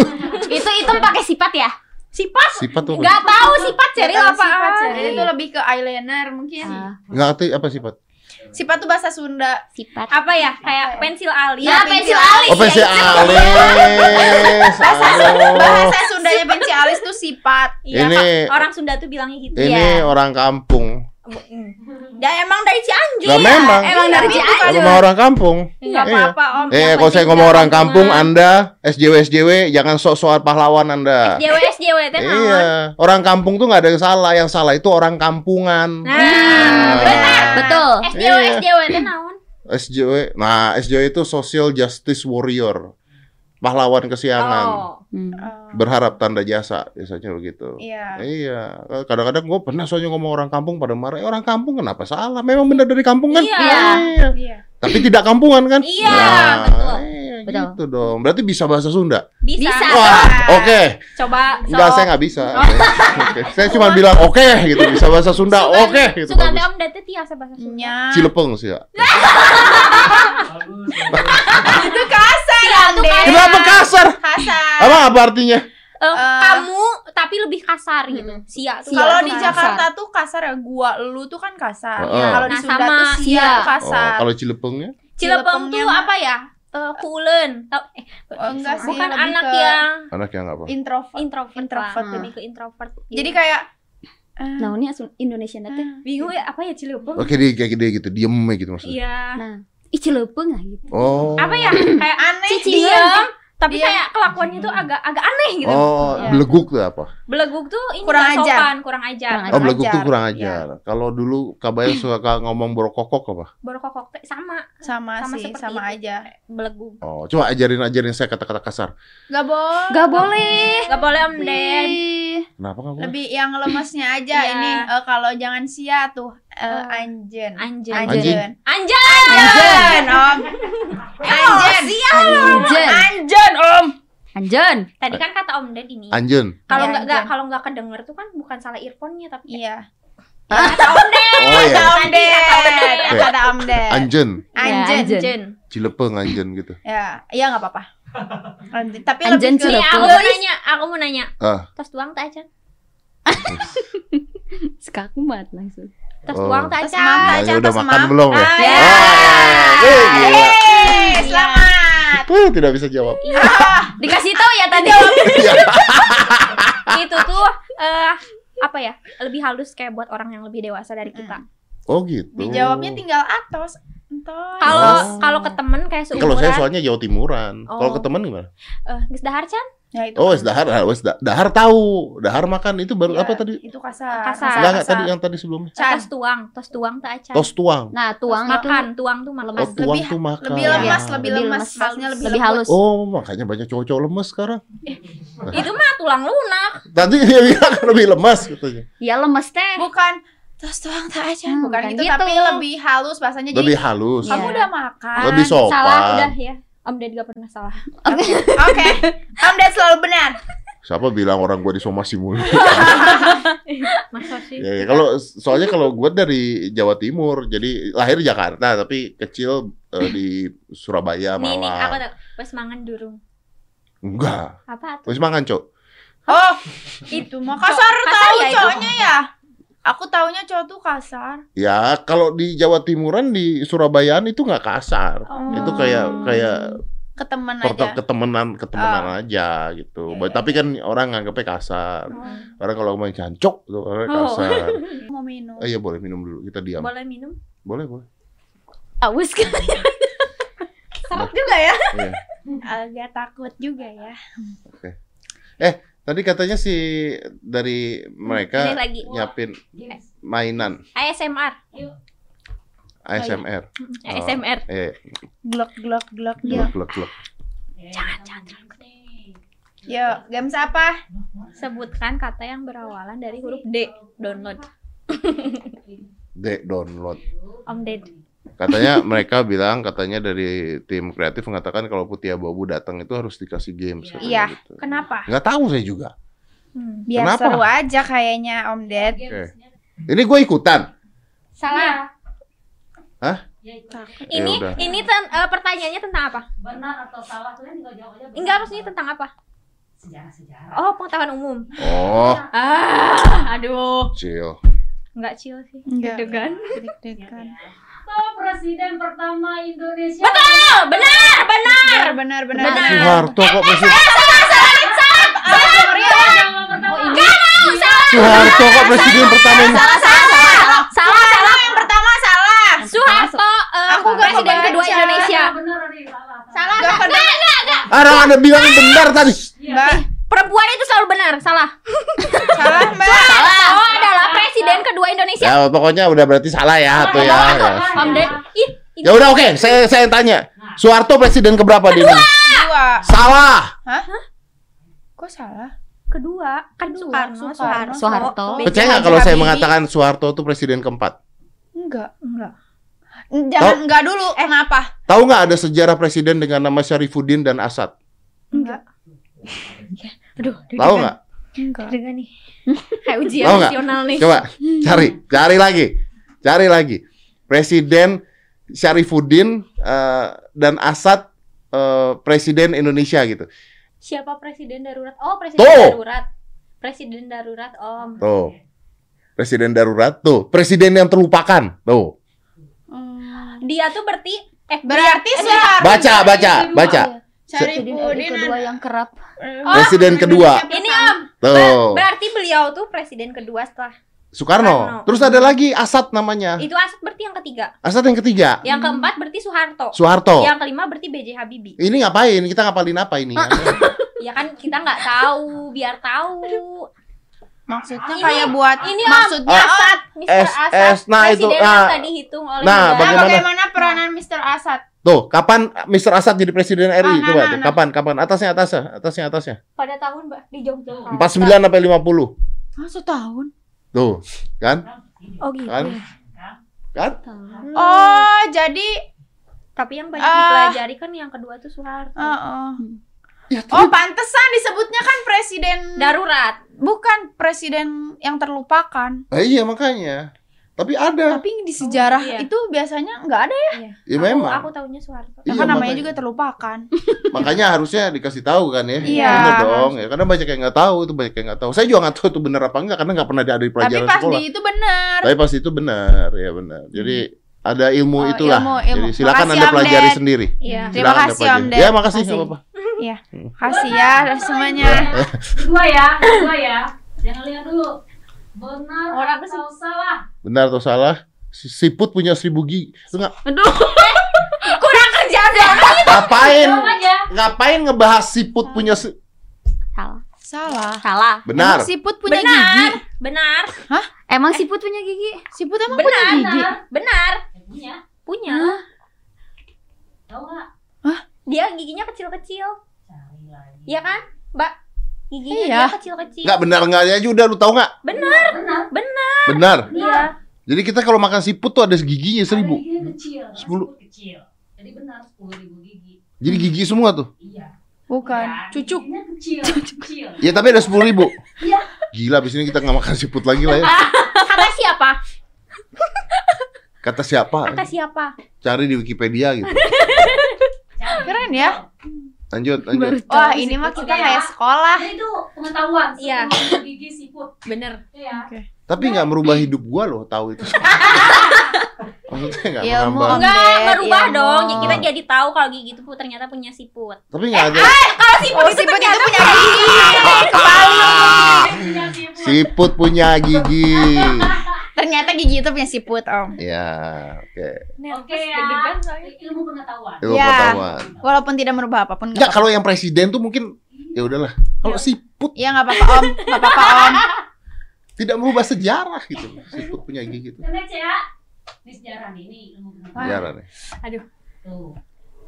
Speaker 5: Itu hitam pakai sifat ya?
Speaker 2: Sifat?
Speaker 4: Sifat tuh apa?
Speaker 2: Nggak tahu sifat Ceril apa?
Speaker 1: sifat Ceril itu lebih ke eyeliner mungkin.
Speaker 5: Ah,
Speaker 4: Nggak ngerti apa sifat?
Speaker 1: Sifat tuh bahasa Sunda.
Speaker 5: sifat.
Speaker 2: Apa ya? Kayak pensil alis.
Speaker 1: Ya, pensil alis.
Speaker 4: Oh, pensil alis. Aduh.
Speaker 1: Bahasa Sundanya benci alis tuh sifat.
Speaker 2: Iya,
Speaker 4: Ini-
Speaker 2: Kak. orang Sunda tuh bilangnya gitu.
Speaker 4: Ini orang kampung.
Speaker 2: Ya emang dari Cianjur.
Speaker 4: Lah memang.
Speaker 2: Emang dari
Speaker 1: Tapi
Speaker 2: Cianjur.
Speaker 4: Kalau mau orang kampung.
Speaker 2: Enggak
Speaker 4: Iya.
Speaker 2: apa-apa, Om.
Speaker 4: Eh, kalau saya ngomong orang kampung, Anda SJW SJW jangan sok-sokan pahlawan Anda.
Speaker 2: SJW SJW teh?
Speaker 4: Iya, orang kampung tuh nggak ada yang salah, yang salah itu orang kampungan.
Speaker 2: Nah, benar.
Speaker 5: Betul.
Speaker 2: SJW
Speaker 4: Iya.
Speaker 2: SJW teh naon?
Speaker 4: SJW, nah SJW itu Social Justice Warrior, pahlawan kesiangan,
Speaker 2: Oh.
Speaker 5: Hmm.
Speaker 1: Oh,
Speaker 4: berharap tanda jasa biasanya begitu.
Speaker 1: Iya.
Speaker 4: Iya, kadang-kadang gue pernah soalnya ngomong orang kampung pada marah, "Eh, orang kampung kenapa salah? Memang benar dari kampung kan?
Speaker 2: Iya.
Speaker 4: Iya.
Speaker 1: Iya.
Speaker 4: Tapi tidak kampungan kan?
Speaker 2: Iya,
Speaker 4: Nah,
Speaker 2: betul.
Speaker 5: Betul.
Speaker 4: gitu dong. Berarti bisa bahasa Sunda?
Speaker 2: Bisa.
Speaker 5: Bisa.
Speaker 4: Wah, oke.
Speaker 2: Coba.
Speaker 4: Enggak,
Speaker 2: sok.
Speaker 4: saya nggak bisa. Oke. Saya cuma bilang oke gitu, bisa bahasa Sunda. Oke gitu.
Speaker 2: Sugan
Speaker 4: bagus.
Speaker 2: teh Om Dete tiasa bahasa Sunda.
Speaker 4: Cilepeng sih ya.
Speaker 1: Itu kasar, Ande.
Speaker 4: Kenapa kasar?
Speaker 1: Kasar.
Speaker 4: Apa apa artinya?
Speaker 2: Eh. kamu tapi lebih kasar gitu. Sia tuh.
Speaker 1: Kalau
Speaker 2: kasar.
Speaker 1: di Jakarta tuh kasar ya, gua lu tuh kan kasar.
Speaker 4: Heeh.
Speaker 1: Kalau di
Speaker 2: Nah,
Speaker 1: Sunda
Speaker 2: sama.
Speaker 1: tuh sia
Speaker 5: Sia.
Speaker 1: tuh
Speaker 4: Oh,
Speaker 1: kasar.
Speaker 4: kalau Cilepengnya?
Speaker 2: Cilepeng tuh
Speaker 1: Cilepengnya
Speaker 2: apa ya? Eh, kulen. Tau eh
Speaker 1: Oh, enggak sih,
Speaker 2: bukan anak
Speaker 1: ke
Speaker 2: yang
Speaker 4: Anak yang apa?
Speaker 1: introvert.
Speaker 2: introvert,
Speaker 1: Introvert.
Speaker 2: lah. lebih ke introvert. gitu.
Speaker 1: Jadi kayak eh,
Speaker 5: Nah, ini Indonesia teh.
Speaker 2: bingung ya apa ya Cilepeng?
Speaker 4: Oke dia kayak dia gitu, diem gitu maksudnya.
Speaker 2: Iya.
Speaker 5: Nah, ih cilepeng ah gitu.
Speaker 4: Oh.
Speaker 2: Apa ya? Kayak
Speaker 1: aneh.
Speaker 2: diam, tapi
Speaker 1: Diam.
Speaker 2: kayak kelakuannya tuh agak agak aneh gitu.
Speaker 4: Oh,
Speaker 1: Iya.
Speaker 4: beleguk tuh apa?
Speaker 2: Beleguk tuh ini
Speaker 1: Kurang
Speaker 2: nggak
Speaker 1: ajar.
Speaker 2: sopan, kurang ajar.
Speaker 5: Kurang
Speaker 4: Oh, beleguk
Speaker 1: ajar.
Speaker 4: tuh kurang
Speaker 1: Iya.
Speaker 4: ajar. Kalau dulu kabarnya suka ngomong borokokok apa?
Speaker 2: Berkokok teh sama
Speaker 1: Sama,
Speaker 2: Sama
Speaker 1: sih, sama
Speaker 2: itu.
Speaker 1: aja.
Speaker 2: beleguk.
Speaker 4: Oh, coba ajarin ajarin saya kata-kata kasar.
Speaker 1: Gak boleh.
Speaker 5: Gak boleh.
Speaker 2: Gak boleh Om Den.
Speaker 4: Kenapa nggak boleh?
Speaker 1: Lebih yang lemesnya aja
Speaker 2: Iya.
Speaker 1: ini eh, kalau jangan sia tuh eh,
Speaker 2: Eh,
Speaker 1: anjen.
Speaker 2: Anjen.
Speaker 1: Anjen.
Speaker 2: Anjan.
Speaker 1: Anjen, Om. Anjen.
Speaker 5: Anjen.
Speaker 1: Anjen, Om.
Speaker 5: Anjen.
Speaker 2: Tadi kan kata Om Den ini.
Speaker 4: Anjen.
Speaker 2: Kalau
Speaker 1: Iya,
Speaker 2: nggak
Speaker 1: Anjen.
Speaker 2: kalau nggak kedenger tuh kan bukan salah earphone-nya tapi
Speaker 1: Iya.
Speaker 2: kata Om Den.
Speaker 4: Oh
Speaker 1: Kata
Speaker 4: ya.
Speaker 1: Om Ded. Kata Om Ded.
Speaker 4: Anjen,
Speaker 1: Anjen.
Speaker 5: Anjen.
Speaker 2: Anjen.
Speaker 4: Cilepeng anjen gitu.
Speaker 1: Ya, iya nggak apa-apa. Anjen. Tapi
Speaker 5: Anjen
Speaker 1: lebih ke
Speaker 2: Nih, aku mau nanya, aku mau nanya.
Speaker 4: Ah.
Speaker 2: Tos tuang tak acan?
Speaker 5: Sekakumat langsung.
Speaker 2: Tos
Speaker 4: Oh.
Speaker 1: mam, tak
Speaker 4: Nah,
Speaker 1: acan,
Speaker 4: udah makan belum ya?
Speaker 1: Ah,
Speaker 2: Iya.
Speaker 1: ya.
Speaker 4: Ah, eh, gila.
Speaker 1: Yeay, selamat.
Speaker 4: Eh, tidak bisa jawab.
Speaker 5: Dikasih tahu ya tadi.
Speaker 4: Iya.
Speaker 2: Itu tuh eh apa ya? Lebih halus kayak buat orang yang lebih dewasa dari kita.
Speaker 4: Oh gitu.
Speaker 1: Dijawabnya tinggal atos.
Speaker 2: Kalau
Speaker 4: Oh.
Speaker 2: kalau ke temen kayak
Speaker 4: Kalau saya
Speaker 2: seumuran,
Speaker 4: soalnya Jawa Timuran. Kalau
Speaker 2: Oh.
Speaker 4: ke teman gimana?
Speaker 2: eh geus dahar can?
Speaker 1: Ya, itu
Speaker 4: Oh,
Speaker 1: kan.
Speaker 4: dahar, ah, wes da- dahar tahu. Dahar makan itu baru
Speaker 1: Ya,
Speaker 4: apa tadi?
Speaker 1: Itu kasar.
Speaker 2: Kasar.
Speaker 4: Enggak enggak tadi yang tadi sebelumnya.
Speaker 2: Tos tuang, tos tuang tak acan.
Speaker 4: Tos tuang.
Speaker 5: Nah, tuang itu
Speaker 2: makan, tuang tuh makan.
Speaker 4: Oh, tuang
Speaker 1: Lebih-
Speaker 4: tuh makan.
Speaker 1: Lebih lemas,
Speaker 5: Iya.
Speaker 1: lebih
Speaker 5: Lebih
Speaker 1: lemas.
Speaker 5: lemas,
Speaker 1: Maksudnya lebih,
Speaker 5: halus.
Speaker 4: Oh, makanya banyak cowok-cowok lemes sekarang.
Speaker 2: Itu mah tulang lunak.
Speaker 4: Tadi dia bilang lebih lemas katanya.
Speaker 5: Ya lemes teh.
Speaker 1: Bukan tos tuang tak aja.
Speaker 5: Hmm,
Speaker 1: bukan
Speaker 5: bukan
Speaker 1: gitu,
Speaker 5: gitu.
Speaker 1: tapi lebih halus bahasanya.
Speaker 4: Lebih
Speaker 1: Jadi
Speaker 4: halus.
Speaker 1: kamu
Speaker 5: Iya.
Speaker 1: udah makan.
Speaker 4: Lebih sopan.
Speaker 2: Salah udah ya. Om Ded gak pernah salah.
Speaker 1: Oke. Om Ded selalu benar.
Speaker 4: Siapa bilang orang gua disomasi mulu?
Speaker 2: Masa sih?
Speaker 4: ya, ya. Kalau soalnya kalau gua dari Jawa Timur, jadi lahir di Jakarta tapi kecil eh, di Surabaya,
Speaker 2: Nih nih aku
Speaker 4: Malang.
Speaker 2: tak wes mangan durung.
Speaker 4: Enggak.
Speaker 2: Apa tuh?
Speaker 4: Wis mangan, Cok.
Speaker 1: Oh, itu mah kasar tahu
Speaker 2: ya itu?
Speaker 1: cowoknya ya. Aku taunya cowok tuh kasar.
Speaker 4: Ya, kalau di Jawa Timuran di Surabayaan itu nggak kasar.
Speaker 1: Oh.
Speaker 4: Itu kayak kayak
Speaker 1: ke temen
Speaker 4: portal
Speaker 1: aja.
Speaker 4: ketemenan ketemenan
Speaker 1: Oh.
Speaker 4: aja gitu.
Speaker 1: Iya, iya,
Speaker 4: Tapi kan orang nganggapnya kasar.
Speaker 1: Oh.
Speaker 4: Orang kalau main cancok tuh orang
Speaker 2: Oh.
Speaker 4: kasar.
Speaker 1: Mau minum.
Speaker 4: Oh iya boleh minum dulu. Kita diam.
Speaker 2: Boleh minum?
Speaker 4: Boleh, boleh.
Speaker 5: Aus kan.
Speaker 2: Juga ya.
Speaker 4: Iya.
Speaker 1: Agak takut juga ya.
Speaker 4: Tadi katanya si dari mereka
Speaker 2: Ini lagi
Speaker 4: nyiapin mainan
Speaker 2: ASMR.
Speaker 4: ASMR.
Speaker 2: ASMR.
Speaker 4: Eh,
Speaker 1: Glok glok glok
Speaker 2: Iya.
Speaker 1: glok.
Speaker 4: glek glek.
Speaker 2: Jangan jangan. terlalu gede.
Speaker 1: Yuk, games apa?
Speaker 2: Sebutkan kata yang berawalan dari huruf D. Download.
Speaker 4: Dek download.
Speaker 2: Om Ded.
Speaker 4: Katanya mereka bilang katanya dari tim kreatif mengatakan kalau Putih Abu datang itu harus dikasih games. katanya
Speaker 1: Iya.
Speaker 4: gitu.
Speaker 2: Kenapa?
Speaker 4: Nggak tahu saya juga.
Speaker 2: Hmm.
Speaker 1: Biar
Speaker 4: Kenapa?
Speaker 1: seru aja kayaknya Om Ded.
Speaker 4: Oke. Ini gue ikutan.
Speaker 2: Salah.
Speaker 4: Hah?
Speaker 2: Ini
Speaker 4: udah.
Speaker 2: ini ten- eh, pertanyaannya tentang apa?
Speaker 6: Benar atau salah kalian tinggal jawab aja.
Speaker 2: Enggak tentang apa?
Speaker 6: sejarah-sejarah.
Speaker 2: Oh, pengetahuan umum.
Speaker 4: Oh,
Speaker 2: Ah, aduh.
Speaker 4: chill.
Speaker 2: Enggak chill sih.
Speaker 1: Enggak.
Speaker 2: Deg-degan.
Speaker 1: Deg-degan.
Speaker 6: Oh, presiden pertama Indonesia.
Speaker 2: Betul, benar, benar.
Speaker 1: Benar benar benar.
Speaker 2: Benar.
Speaker 4: Soeharto kok presiden?
Speaker 6: Pertama pertama.
Speaker 4: Soeharto kok presiden pertama ini?
Speaker 2: Salah, salah, salah. Salah, salah.
Speaker 1: Yang pertama salah.
Speaker 2: Soeharto eh,
Speaker 1: Aku gak
Speaker 2: presiden kedua Indonesia.
Speaker 6: Benar salah.
Speaker 2: Salah,
Speaker 1: Gak
Speaker 2: enggak,
Speaker 1: pernah.
Speaker 2: enggak, enggak.
Speaker 4: Orang ada bilang benar tadi.
Speaker 1: Mbak,
Speaker 2: Perempuan itu selalu benar, salah.
Speaker 1: salah Mbak.
Speaker 2: Soeharto adalah presiden kedua Indonesia.
Speaker 4: Ya pokoknya udah berarti salah ya tuh ya. ya.
Speaker 2: Om Ded.
Speaker 4: Ya udah oke, saya saya tanya. Soeharto presiden keberapa di Indonesia?
Speaker 1: Dua.
Speaker 4: Salah.
Speaker 1: Hah? Kok salah?
Speaker 2: kedua kan Soekarno, Soeharto.
Speaker 5: Soeharto.
Speaker 4: Percaya nggak kalau saya mengatakan Soeharto itu presiden keempat?
Speaker 1: Enggak.
Speaker 2: Enggak.
Speaker 1: Jangan enggak dulu. Kenapa?
Speaker 4: Tahu nggak ada sejarah presiden dengan nama Syarifuddin dan Asad?
Speaker 1: Enggak.
Speaker 2: Aduh,
Speaker 4: Tahu nggak?
Speaker 1: Enggak.
Speaker 2: Dengan nih. Kayak ujian nasional nih.
Speaker 4: Coba cari, cari lagi, cari lagi. Presiden Syarifuddin eh, dan Asad eh, presiden Indonesia gitu.
Speaker 2: Siapa presiden darurat? Oh, presiden
Speaker 4: Tuh.
Speaker 2: darurat. Presiden darurat, Om.
Speaker 4: Tuh. Presiden darurat tuh, presiden yang terlupakan. Tuh.
Speaker 2: Dia tuh berarti eh
Speaker 1: Berarti Soeharto.
Speaker 4: Baca, baca, baca.
Speaker 5: Presiden
Speaker 1: Syarifuddin
Speaker 5: kedua yang kerap.
Speaker 4: Presiden kedua.
Speaker 2: Ini Om.
Speaker 4: Tuh.
Speaker 2: Berarti beliau tuh presiden kedua setelah
Speaker 4: Soekarno.
Speaker 2: Soekarno.
Speaker 4: Terus ada lagi Asad namanya.
Speaker 2: itu Asad berarti yang ketiga.
Speaker 4: Asad yang ketiga.
Speaker 2: Yang keempat berarti Soeharto.
Speaker 4: Soeharto.
Speaker 2: Yang kelima berarti B.J. Habibie.
Speaker 4: Ini ngapain? Kita ngapalin apa ini?
Speaker 2: Ya kan kita nggak tahu, biar tahu.
Speaker 1: Maksudnya
Speaker 2: Ini-
Speaker 1: kayak buat
Speaker 2: ini,
Speaker 1: maksudnya
Speaker 4: Ah,
Speaker 2: Asad, Mr.
Speaker 4: S-
Speaker 2: Asad.
Speaker 4: S, nah itu,
Speaker 2: presiden
Speaker 4: nah.
Speaker 2: yang tadi dihitung oleh
Speaker 4: Nah,
Speaker 2: negara.
Speaker 1: Nah,
Speaker 4: bagaimana?
Speaker 1: bagaimana peranan Mr. Asad?
Speaker 4: Tuh, kapan Mr. Asad jadi presiden RI?
Speaker 1: Ah, nah,
Speaker 4: Coba
Speaker 1: nah,
Speaker 4: tuh.
Speaker 1: nah.
Speaker 4: Kapan? Kapan? Atasnya, atasnya, atasnya, atasnya.
Speaker 2: pada tahun Mbak di Jogja.
Speaker 4: 49 sampai 50.
Speaker 1: Ah, setahun.
Speaker 4: Tuh, kan?
Speaker 2: Oh gitu.
Speaker 4: Kan? Kan?
Speaker 1: Oh, jadi
Speaker 2: Tapi yang banyak
Speaker 1: Ah.
Speaker 2: dipelajari kan yang kedua tuh Soeharto.
Speaker 1: oh, oh.
Speaker 4: Ya,
Speaker 1: Oh, pantesan disebutnya kan presiden
Speaker 2: Darurat.
Speaker 1: Bukan presiden yang terlupakan.
Speaker 4: Eh, iya makanya. Tapi ada.
Speaker 1: Tapi di sejarah
Speaker 2: Iya.
Speaker 1: itu biasanya nggak ada ya.
Speaker 4: Ya
Speaker 2: Aku-
Speaker 4: memang.
Speaker 2: Aku, taunya Soeharto.
Speaker 1: Ya
Speaker 4: Iya,
Speaker 1: kan namanya
Speaker 4: makanya.
Speaker 1: juga terlupakan.
Speaker 4: Makanya harusnya dikasih tahu kan ya.
Speaker 1: Iya.
Speaker 4: Bener dong. Ya, karena banyak yang nggak tahu itu banyak yang nggak tahu. Saya juga nggak tahu itu bener apa enggak karena nggak pernah ada di
Speaker 1: Tapi
Speaker 4: pelajaran
Speaker 1: pas
Speaker 4: sekolah.
Speaker 1: di itu benar.
Speaker 4: Tapi pas itu benar, ya benar. Jadi ada ilmu
Speaker 1: Oh,
Speaker 4: itulah.
Speaker 1: ilmu, ilmu.
Speaker 4: Jadi silakan
Speaker 1: Makasih,
Speaker 4: Anda pelajari sendiri.
Speaker 2: Iya.
Speaker 1: Terima kasih. Om Ded.
Speaker 4: Ya, makasih
Speaker 1: Makasih.
Speaker 4: Apa-apa.
Speaker 1: Kasih ya semuanya.
Speaker 6: Kedua ya, kedua ya. Jangan lihat dulu. Benar
Speaker 2: Orang
Speaker 6: atau salah?
Speaker 4: Benar atau salah? Si- Siput punya seribu gigi. Lu nggak
Speaker 2: Aduh. Kurang kerjaan dong.
Speaker 4: ngapain? Ngapain ngebahas siput punya si-
Speaker 5: Salah.
Speaker 1: Salah.
Speaker 5: Salah.
Speaker 4: Benar.
Speaker 1: Emang siput punya gigi.
Speaker 2: Benar. Benar.
Speaker 5: Emang siput punya gigi?
Speaker 1: Siput emang
Speaker 2: Benar.
Speaker 1: punya gigi.
Speaker 2: Benar.
Speaker 6: Ya, punya.
Speaker 2: Punya.
Speaker 6: Tahu nggak?
Speaker 2: Dia giginya kecil-kecil. Iya kan? Mbak. Giginya
Speaker 1: Iya.
Speaker 2: dia kecil-kecil.
Speaker 4: Nggak benar nggak aja udah lu tahu nggak?
Speaker 2: Benar.
Speaker 6: Benar.
Speaker 2: Benar.
Speaker 4: Benar.
Speaker 2: Iya.
Speaker 4: Jadi kita kalau makan siput tuh ada giginya seribu.
Speaker 6: Ada giginya kecil.
Speaker 4: Sepuluh.
Speaker 6: Sepuluh kecil. Jadi benar sepuluh ribu gigi.
Speaker 4: Jadi gigi semua tuh.
Speaker 6: Iya.
Speaker 1: Bukan.
Speaker 6: Ya,
Speaker 1: Cucuk.
Speaker 6: kecil. Kecil.
Speaker 4: Ya tapi ada sepuluh ribu.
Speaker 6: Iya.
Speaker 4: Gila, abis ini kita nggak makan siput lagi lah ya.
Speaker 2: Kata siapa?
Speaker 4: Kata siapa?
Speaker 2: Kata siapa?
Speaker 4: Cari di Wikipedia gitu.
Speaker 1: Keren ya.
Speaker 4: Lanjut, lanjut.
Speaker 1: Wah, ini mah kita
Speaker 6: Oke,
Speaker 1: kayak
Speaker 6: ya.
Speaker 1: sekolah.
Speaker 6: Jadi itu pengetahuan.
Speaker 2: Iya.
Speaker 6: gigi siput.
Speaker 2: Bener.
Speaker 6: Iya.
Speaker 4: Tapi nggak merubah hidup gua loh, tahu itu. Maksudnya nggak menambah.
Speaker 2: Enggak,
Speaker 1: Ded,
Speaker 2: berubah
Speaker 1: ilmu.
Speaker 2: dong. Jadi kita jadi tahu kalau gigi itu ternyata punya siput.
Speaker 4: Tapi nggak ada.
Speaker 2: Kalau siput
Speaker 1: Oh,
Speaker 2: itu
Speaker 1: siput itu punya gigi.
Speaker 6: Siput
Speaker 4: punya gigi.
Speaker 1: Ternyata gigi itu punya siput, Om.
Speaker 4: Ya, oke.
Speaker 6: Oke ya. Ilmu pengetahuan.
Speaker 4: Ilmu
Speaker 1: Ya.
Speaker 4: pengetahuan.
Speaker 1: Walaupun tidak merubah apa pun.
Speaker 4: Enggak,
Speaker 1: nggak
Speaker 4: kalau yang presiden tuh mungkin Ya udahlah. Kalau siput
Speaker 1: Iya nggak apa-apa om, nggak apa-apa om.
Speaker 4: tidak merubah sejarah gitu. Siput punya gigi gitu.
Speaker 6: Next ya. Ini sejarah nih, ini ilmu pengetahuan.
Speaker 4: Sejarah nih.
Speaker 6: Tuh.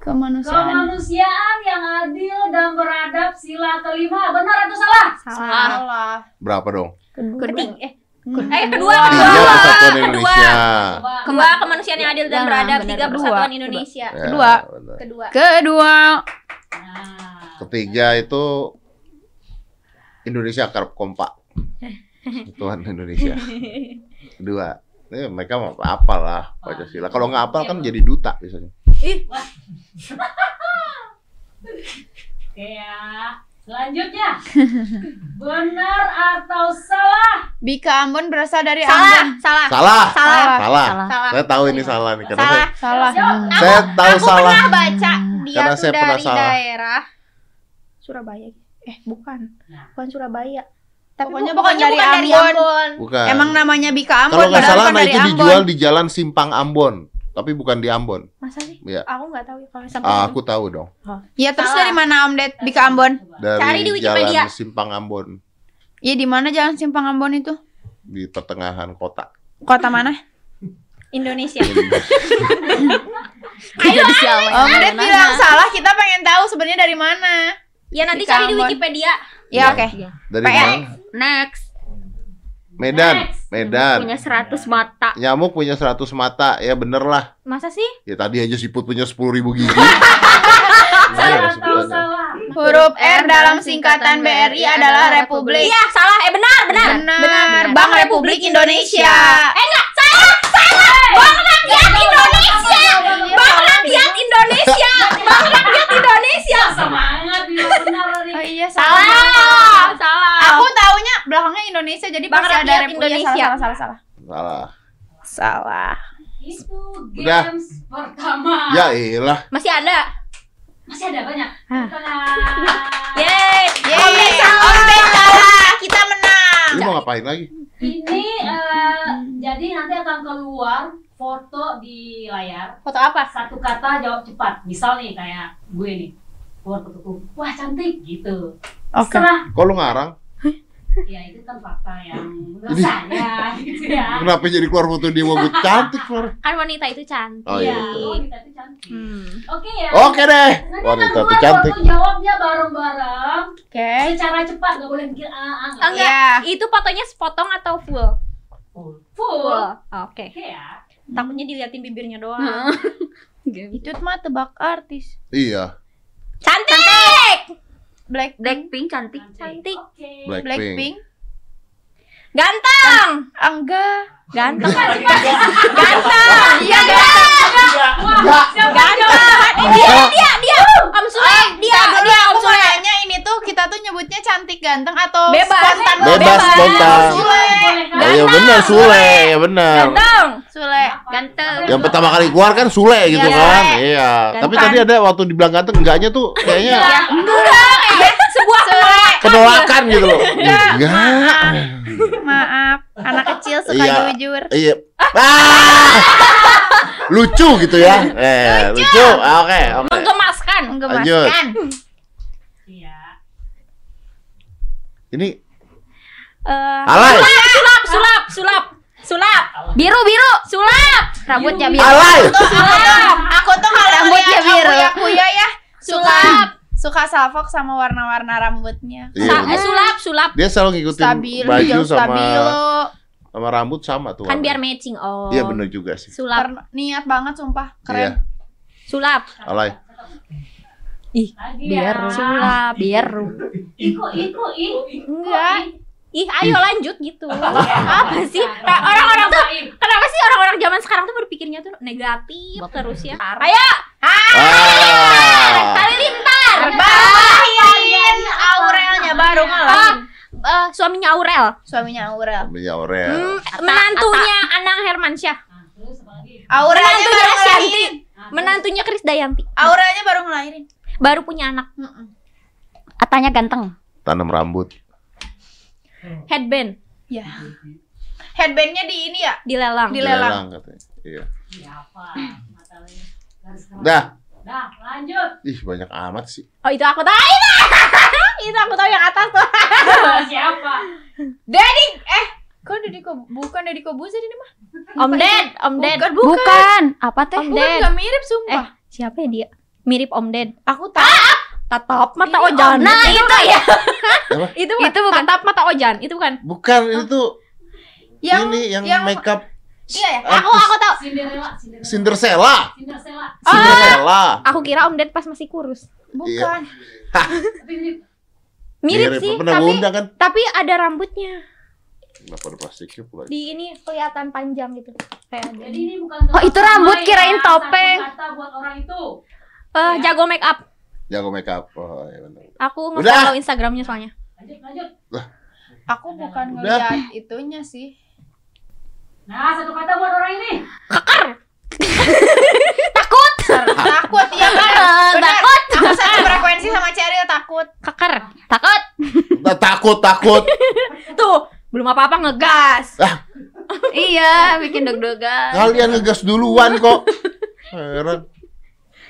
Speaker 5: Kemanusiaan.
Speaker 6: Kemanusiaan yang adil dan beradab sila kelima. Benar atau salah?
Speaker 1: Salah.
Speaker 4: Berapa dong?
Speaker 2: Keting eh. Eh kedua
Speaker 4: Tiga
Speaker 2: kedua.
Speaker 4: persatuan Indonesia.
Speaker 6: Coba.
Speaker 2: Kedua kemanusiaan yang adil dan
Speaker 5: Jangan,
Speaker 2: beradab, tiga
Speaker 1: Kedua.
Speaker 2: persatuan Indonesia.
Speaker 4: Ya,
Speaker 1: Kedua.
Speaker 4: benar.
Speaker 2: Kedua.
Speaker 5: Kedua.
Speaker 6: Nah.
Speaker 4: Ketiga itu Indonesia kerap kompak. Tuhan Indonesia. Kedua, eh, mereka mau apa lah Pancasila. Kalau nggak apal kan jadi duta biasanya.
Speaker 6: Oke ya. Selanjutnya. Benar atau salah?
Speaker 1: Bika Ambon berasal dari
Speaker 2: Salah,
Speaker 1: Ambon.
Speaker 2: salah.
Speaker 4: Salah.
Speaker 1: Salah.
Speaker 4: Salah.
Speaker 2: Salah.
Speaker 4: Saya tahu ini salah nih karena
Speaker 2: Salah.
Speaker 1: Salah.
Speaker 6: Siap.
Speaker 4: saya, saya tahu
Speaker 2: Aku
Speaker 4: salah.
Speaker 2: pernah baca dia
Speaker 4: Karena
Speaker 2: tuh
Speaker 4: saya pernah
Speaker 2: dari
Speaker 4: salah.
Speaker 2: daerah Surabaya. Eh, bukan.
Speaker 6: Nah.
Speaker 2: Bukan Surabaya. Tapi
Speaker 1: Pokoknya
Speaker 2: bu-
Speaker 1: bukan dari
Speaker 2: bukan
Speaker 1: Ambon.
Speaker 4: Bukan.
Speaker 1: Emang namanya Bika Ambon.
Speaker 4: Kalau nggak salah, nah
Speaker 1: dari
Speaker 4: itu
Speaker 1: Ambon.
Speaker 4: dijual di Jalan Simpang Ambon, tapi bukan di Ambon.
Speaker 2: Masa sih?
Speaker 4: Iya.
Speaker 2: Aku nggak tahu ya kalau sampai
Speaker 4: Ah,
Speaker 2: itu.
Speaker 4: aku tahu dong.
Speaker 1: Ya terus
Speaker 2: Salah.
Speaker 1: dari mana Om Det? Bika Ambon.
Speaker 4: Dari
Speaker 2: Cari di Wikipedia.
Speaker 4: Jalan Simpang Ambon
Speaker 1: Iya di mana Jalan Simpang Ambon itu?
Speaker 4: di pertengahan kota.
Speaker 1: Kota mana?
Speaker 2: Indonesia.
Speaker 5: Ayo?
Speaker 1: Om Det bilang salah, kita pengen tahu sebenarnya dari mana.
Speaker 2: ya nanti
Speaker 1: Bika
Speaker 2: cari di. Wikipedia.
Speaker 1: Ya oke.
Speaker 4: Dari
Speaker 1: PX.
Speaker 4: mana?
Speaker 5: Next.
Speaker 4: Medan, Medan.
Speaker 5: Punya 100 mata.
Speaker 4: Nyamuk punya 100 mata, ya bener lah.
Speaker 2: Masa sih?
Speaker 4: Ya tadi aja siput punya 10 ribu gigi.
Speaker 6: Salah
Speaker 4: Iya, sebutannya.
Speaker 6: salah?
Speaker 1: Huruf R dalam singkatan BRI adalah Republik.
Speaker 2: Iya, salah. Eh benar, benar.
Speaker 1: Benar. Bank Republik Indonesia.
Speaker 2: Eh enggak, salah, salah. Bank Rakyat Indonesia. Bank Rakyat Indonesia. Bank Rakyat Indonesia.
Speaker 6: Semangat dia benar tadi.
Speaker 1: Oh iya
Speaker 2: Salah, salah.
Speaker 1: Aku taunya belakangnya Indonesia jadi
Speaker 2: Bang
Speaker 1: pasti ada Republik.
Speaker 2: Indonesia.
Speaker 1: Salah, salah, salah,
Speaker 4: Salah.
Speaker 1: salah.
Speaker 6: Itu
Speaker 4: Udah.
Speaker 6: games pertama.
Speaker 4: Ya iyalah.
Speaker 2: Masih ada.
Speaker 6: Masih ada banyak.
Speaker 2: Hah. Yeay.
Speaker 1: Yeay.
Speaker 2: Den salah.
Speaker 1: Den salah. Kita menang.
Speaker 4: Lu mau ngapain lagi?
Speaker 6: Ini eh, jadi nanti akan keluar foto di layar.
Speaker 2: Foto apa?
Speaker 6: Satu kata jawab cepat. Misal nih kayak gue nih. Keluar fotoku. Wah cantik gitu.
Speaker 1: Oke.
Speaker 6: Setelah
Speaker 4: Kok lu ngarang?
Speaker 6: Ya itu kan fakta yang menurut
Speaker 4: Ini-
Speaker 6: saya gitu ya.
Speaker 4: Kenapa jadi keluar foto dia mau gue cantik keluar?
Speaker 2: Kan wanita itu cantik.
Speaker 4: Oh
Speaker 6: Iya,
Speaker 4: betul.
Speaker 6: wanita itu cantik.
Speaker 2: Hmm.
Speaker 6: Oke ya.
Speaker 4: Oke deh.
Speaker 6: Nanti
Speaker 4: Wanita
Speaker 6: keluar
Speaker 4: cantik.
Speaker 6: foto jawabnya bareng-bareng.
Speaker 1: Oke.
Speaker 6: Secara cepat nggak boleh mikir ah, ah, nggak
Speaker 2: Enggak.
Speaker 1: Iya.
Speaker 2: Itu fotonya sepotong atau full?
Speaker 6: Full. Full.
Speaker 2: Oke.
Speaker 6: Oke ya.
Speaker 2: Takutnya diliatin bibirnya doang.
Speaker 1: Itu mah tebak artis.
Speaker 4: Iya.
Speaker 2: Cantik.
Speaker 1: Black
Speaker 5: Blackpink cantik.
Speaker 2: Cantik.
Speaker 6: Oke.
Speaker 4: Blackpink.
Speaker 1: Blackpink.
Speaker 2: Ganteng.
Speaker 1: Enggak.
Speaker 2: Ganteng.
Speaker 1: Ganteng. Iya ganteng.
Speaker 2: Ganteng. Dia, dia, dia. Om Sule, dia, dia, Om Sule.
Speaker 1: nanya ini tuh kita tuh nyebutnya cantik ganteng atau
Speaker 2: Bebas.
Speaker 1: spontan
Speaker 4: Bebas, spontan.
Speaker 1: Sule.
Speaker 4: Oh, iya benar Sule, ya benar.
Speaker 2: Ganteng.
Speaker 1: Sule.
Speaker 5: Ganteng.
Speaker 4: Yang pertama kali keluar kan Sule gitu
Speaker 1: Iya.
Speaker 4: kan. Iya. Tapi tadi ada waktu dibilang ganteng enggaknya tuh kayaknya
Speaker 2: Enggak, kayak sebuah
Speaker 1: Sule.
Speaker 4: Penolakan gitu loh. Enggak.
Speaker 1: Maaf, anak kecil suka
Speaker 4: Iya.
Speaker 1: jujur.
Speaker 4: Iya. Ah! Lucu gitu ya. Eh, lucu. Ah, Oke, oke.
Speaker 2: menggemaskan.
Speaker 1: Menggemaskan.
Speaker 6: Iya.
Speaker 4: Ini
Speaker 2: Eh,
Speaker 4: alay.
Speaker 2: sulap, sulap, sulap, sulap.
Speaker 5: Biru biru.
Speaker 2: Sulap.
Speaker 5: Rambutnya biru.
Speaker 4: Alay.
Speaker 1: Sulap. Aku tuh kalau
Speaker 5: Rambutnya biru.
Speaker 1: Akuya Kuya ya
Speaker 2: Sulap.
Speaker 1: Suka salfok sama warna-warna rambutnya.
Speaker 4: Iya,
Speaker 2: Sa- eh, sulap, sulap.
Speaker 4: Dia selalu ngikutin
Speaker 1: Stabilo,
Speaker 4: baju sama
Speaker 1: stabilo.
Speaker 4: sama rambut sama tuh.
Speaker 2: Kan biar
Speaker 4: warnanya.
Speaker 2: matching. Oh.
Speaker 4: Iya bener juga sih.
Speaker 2: Sulap,
Speaker 1: Per- niat banget sumpah,
Speaker 4: Iya.
Speaker 1: keren.
Speaker 2: sulap.
Speaker 4: Alay.
Speaker 6: Lagi
Speaker 5: Biar
Speaker 6: ya.
Speaker 2: Sulap.
Speaker 5: Biru.
Speaker 6: Iko, iko, iko.
Speaker 2: Enggak. Ih, ayo lanjut gitu. Apa sih? Kayak orang-orang tuh kenapa sih orang-orang zaman sekarang tuh berpikirnya tuh negatif terus ya? Ayo,
Speaker 4: Ah.
Speaker 2: Halilintar.
Speaker 1: Bahin Aurelnya baru ngalahin.
Speaker 2: Eh, suaminya Aurel.
Speaker 1: Suaminya Aurel.
Speaker 4: Punya Aurel.
Speaker 2: Hmm, menantunya Anang Hermansyah.
Speaker 6: Apa?
Speaker 1: Aurelnya
Speaker 2: Menantunya
Speaker 1: baru
Speaker 2: Asyanti. Menantunya Krisdayanti.
Speaker 1: Aurelnya baru ngelahirin.
Speaker 2: Baru punya anak.
Speaker 1: Mm-mm.
Speaker 5: Atanya ganteng.
Speaker 4: Tanam rambut.
Speaker 2: Headband
Speaker 1: Ya. Headbandnya di ini ya?
Speaker 2: dilelang.
Speaker 1: Dilelang.
Speaker 4: katanya. Iya.
Speaker 6: Garis keras.
Speaker 4: Dah.
Speaker 6: Dah, lanjut.
Speaker 4: Ih banyak amat sih.
Speaker 2: Oh, itu aku tahu. itu aku tahu yang atas tuh.
Speaker 6: Siapa?
Speaker 1: Daddy eh kok Deddy Kob bukan Deddy Kobuzer ini mah
Speaker 2: Om Ded, Om Ded.
Speaker 1: bukan bukan
Speaker 5: Bukan. Apa teh?
Speaker 2: Om
Speaker 1: bukan
Speaker 2: Ded.
Speaker 1: nggak mirip
Speaker 2: Eh,
Speaker 1: sumpah
Speaker 2: siapa ya dia? Mirip Om Ded.
Speaker 1: aku tahu
Speaker 2: Tatap mata
Speaker 1: Ini
Speaker 2: Ojan.
Speaker 1: Om
Speaker 2: Nah, itu ya.
Speaker 4: Apa?
Speaker 2: itu bukan.
Speaker 5: Itu bukan.
Speaker 2: Tatap mata Ojan, itu bukan.
Speaker 4: Bukan itu
Speaker 1: yang
Speaker 4: ini yang,
Speaker 1: yang-
Speaker 4: makeup
Speaker 1: iya ya
Speaker 2: Aku aku tahu.
Speaker 6: Cinderella, Cinderella.
Speaker 4: Cinderella.
Speaker 6: Cinderella.
Speaker 4: Cinderella.
Speaker 2: Aku kira Om Ded pas masih kurus.
Speaker 1: bukan
Speaker 6: Tapi ini
Speaker 2: Mirip, sih,
Speaker 4: Pernah
Speaker 2: tapi
Speaker 4: kan?
Speaker 2: tapi ada rambutnya.
Speaker 4: Kenapa ada plastiknya pula?
Speaker 2: Di ini kelihatan panjang gitu. Kayak ada.
Speaker 6: jadi ini bukan
Speaker 5: Oh, itu rambut,
Speaker 6: sama
Speaker 5: kirain
Speaker 6: ya,
Speaker 5: topeng.
Speaker 6: Kata buat orang itu.
Speaker 2: Eh, jago make up.
Speaker 4: Jago makeup. Oh, iya benar.
Speaker 2: Aku nge-follow Instagramnya soalnya.
Speaker 6: Lanjut, lanjut.
Speaker 1: aku bukan
Speaker 4: Udah.
Speaker 1: ngeliat itunya sih
Speaker 6: Nah, satu kata buat orang ini.
Speaker 1: takut takut ya kan benar aku satu frekuensi sama Cheryl takut
Speaker 2: Keker.
Speaker 5: Takut.
Speaker 4: Nah, takut, takut.
Speaker 2: Tuh, belum apa-apa ngegas.
Speaker 5: iya, bikin deg-degan.
Speaker 4: Kalian ngegas duluan kok. Heran.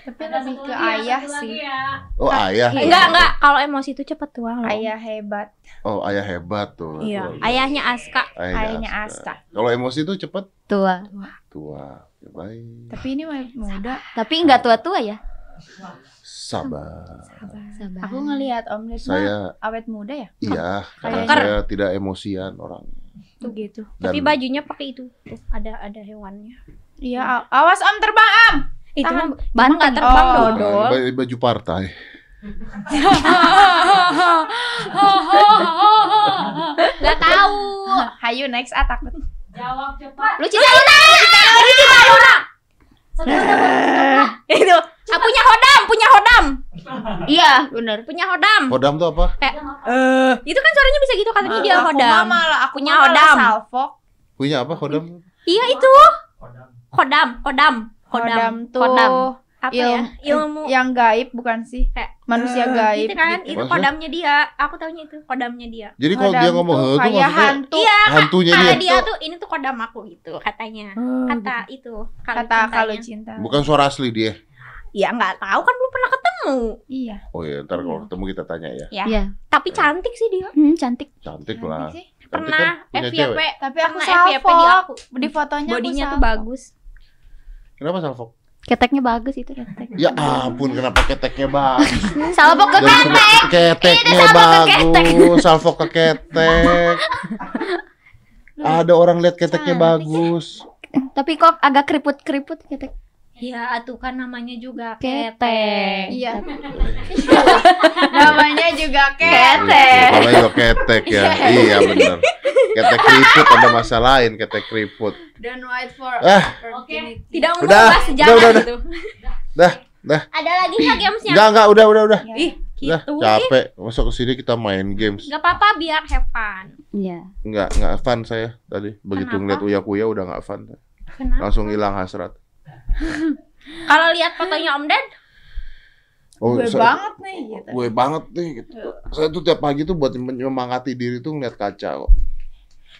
Speaker 1: Tapi
Speaker 6: Ada
Speaker 1: lebih ke
Speaker 6: lagi ya,
Speaker 1: ayah sih
Speaker 6: ya.
Speaker 4: Oh, ayah.
Speaker 2: Enggak, enggak. Kalau emosi itu cepet tua loh.
Speaker 1: ayah hebat
Speaker 4: Oh, ayah hebat tuh.
Speaker 2: Iya,
Speaker 4: Tuh,
Speaker 2: ayahnya Aska.
Speaker 1: ayahnya Aska
Speaker 4: Kalau emosi tuh cepet
Speaker 5: Tua.
Speaker 4: tua. Ya, baik.
Speaker 1: tapi ini muda
Speaker 5: Tapi nggak tua-tua ya?
Speaker 4: Sabar.
Speaker 5: Sabar.
Speaker 1: aku ngelihat Om Lid mah
Speaker 4: Saya
Speaker 1: awet muda ya
Speaker 4: iya, karena
Speaker 2: Keker.
Speaker 4: saya tidak emosian orang.
Speaker 2: Tuh gitu.
Speaker 4: Dan-
Speaker 2: Tapi bajunya pakai itu. Tuh, ada ada hewannya.
Speaker 1: iya aw- awas Om terbang Om
Speaker 2: Itu mah emang nggak
Speaker 5: Banteng.
Speaker 2: terbang
Speaker 1: Oh.
Speaker 2: dodol.
Speaker 4: Baju, baju partai.
Speaker 2: Nggak tahu.
Speaker 1: hayu next ah takut
Speaker 6: Jawab cepat.
Speaker 2: Lu cinta Luna. Lu cinta Luna. Itu. Ah, punya hodam, punya hodam.
Speaker 5: Iya, bener.
Speaker 2: Punya hodam.
Speaker 4: Kodam tuh apa?
Speaker 2: Eh itu kan suaranya bisa gitu katanya dia
Speaker 1: aku
Speaker 2: hodam.
Speaker 1: mah malah aku
Speaker 2: Punya hodam.
Speaker 1: salfok
Speaker 4: Punya apa kodam?
Speaker 2: Iya itu. Hodam, hodam,
Speaker 1: hodam tuh
Speaker 2: Hodam. Apa
Speaker 1: ilmu,
Speaker 2: ya? Ilmu
Speaker 1: yang gaib bukan sih
Speaker 2: Kayak,
Speaker 1: manusia
Speaker 2: eh,
Speaker 1: gaib
Speaker 2: Itu kan,
Speaker 1: gitu.
Speaker 2: itu kodamnya dia. Aku taunya itu kodamnya dia.
Speaker 4: Jadi kalau dia ngomong
Speaker 1: tuh
Speaker 4: "He" tuh
Speaker 1: kayak
Speaker 4: maksudnya
Speaker 1: hantu
Speaker 2: Iya,
Speaker 4: hantunya dia.
Speaker 2: dia tuh ini tuh kodam aku gitu katanya.
Speaker 1: Oh,
Speaker 2: Kata
Speaker 1: gitu.
Speaker 2: itu.
Speaker 1: kata kalau cinta
Speaker 4: Bukan suara asli dia.
Speaker 2: Ya nggak tahu kan belum pernah ketemu.
Speaker 1: iya
Speaker 4: Oh iya, ntar kalau ketemu kita tanya ya.
Speaker 2: Ya.
Speaker 5: Iya.
Speaker 2: Tapi cantik sih dia.
Speaker 5: Hmm, cantik.
Speaker 4: Cantik
Speaker 1: Cantik
Speaker 4: lah.
Speaker 1: sih.
Speaker 4: Cantik
Speaker 2: Pernah
Speaker 4: kan
Speaker 2: FYP.
Speaker 1: tapi aku
Speaker 2: Pernah FYP di aku.
Speaker 1: di fotonya
Speaker 2: Bodinya tuh bagus.
Speaker 4: Kenapa salfok?
Speaker 5: Keteknya bagus itu ketek.
Speaker 4: Ya ampun, kenapa keteknya bagus?
Speaker 5: Salpok ke
Speaker 4: Dan
Speaker 5: ketek.
Speaker 4: keteknya bagus, salfok ke ketek. Ada orang lihat keteknya
Speaker 1: Cantik.
Speaker 4: bagus.
Speaker 5: Tapi kok agak keriput-keriput ketek.
Speaker 2: Ya, tuh kan namanya juga
Speaker 5: Ketek.
Speaker 2: ketek.
Speaker 1: iya namanya juga ketek
Speaker 4: Kalau itu ketek ya. Iya benar. Ketek keriput ada masalah lain ketek keriput.
Speaker 1: don't wait for
Speaker 4: Ah,
Speaker 1: opportunity
Speaker 2: Tidak
Speaker 4: Udah,
Speaker 2: mengubah sejarah
Speaker 4: udah, udah.
Speaker 2: gitu.
Speaker 4: dah, dah.
Speaker 2: Ada lagi nggak gamesnya?
Speaker 4: Enggak, enggak, udah, udah, udah.
Speaker 2: Ih,
Speaker 4: Udah,
Speaker 2: gitu. Ih,
Speaker 4: capek. Masuk ke sini kita main games.
Speaker 2: nggak apa-apa biar have fun.
Speaker 5: Iya.
Speaker 4: Enggak, enggak fun saya tadi. Begitu
Speaker 2: Kenapa?
Speaker 4: ngeliat Uya-Kuya udah enggak fun.
Speaker 2: Kenapa?
Speaker 4: Langsung hilang hasrat.
Speaker 2: Kalau lihat fotonya Om Ded,
Speaker 4: Oh,
Speaker 1: gue
Speaker 4: saya-
Speaker 1: banget nih gitu
Speaker 4: gue banget nih gitu. Saya tuh tiap pagi tuh buat menyemangati diri tuh ngeliat kaca kok.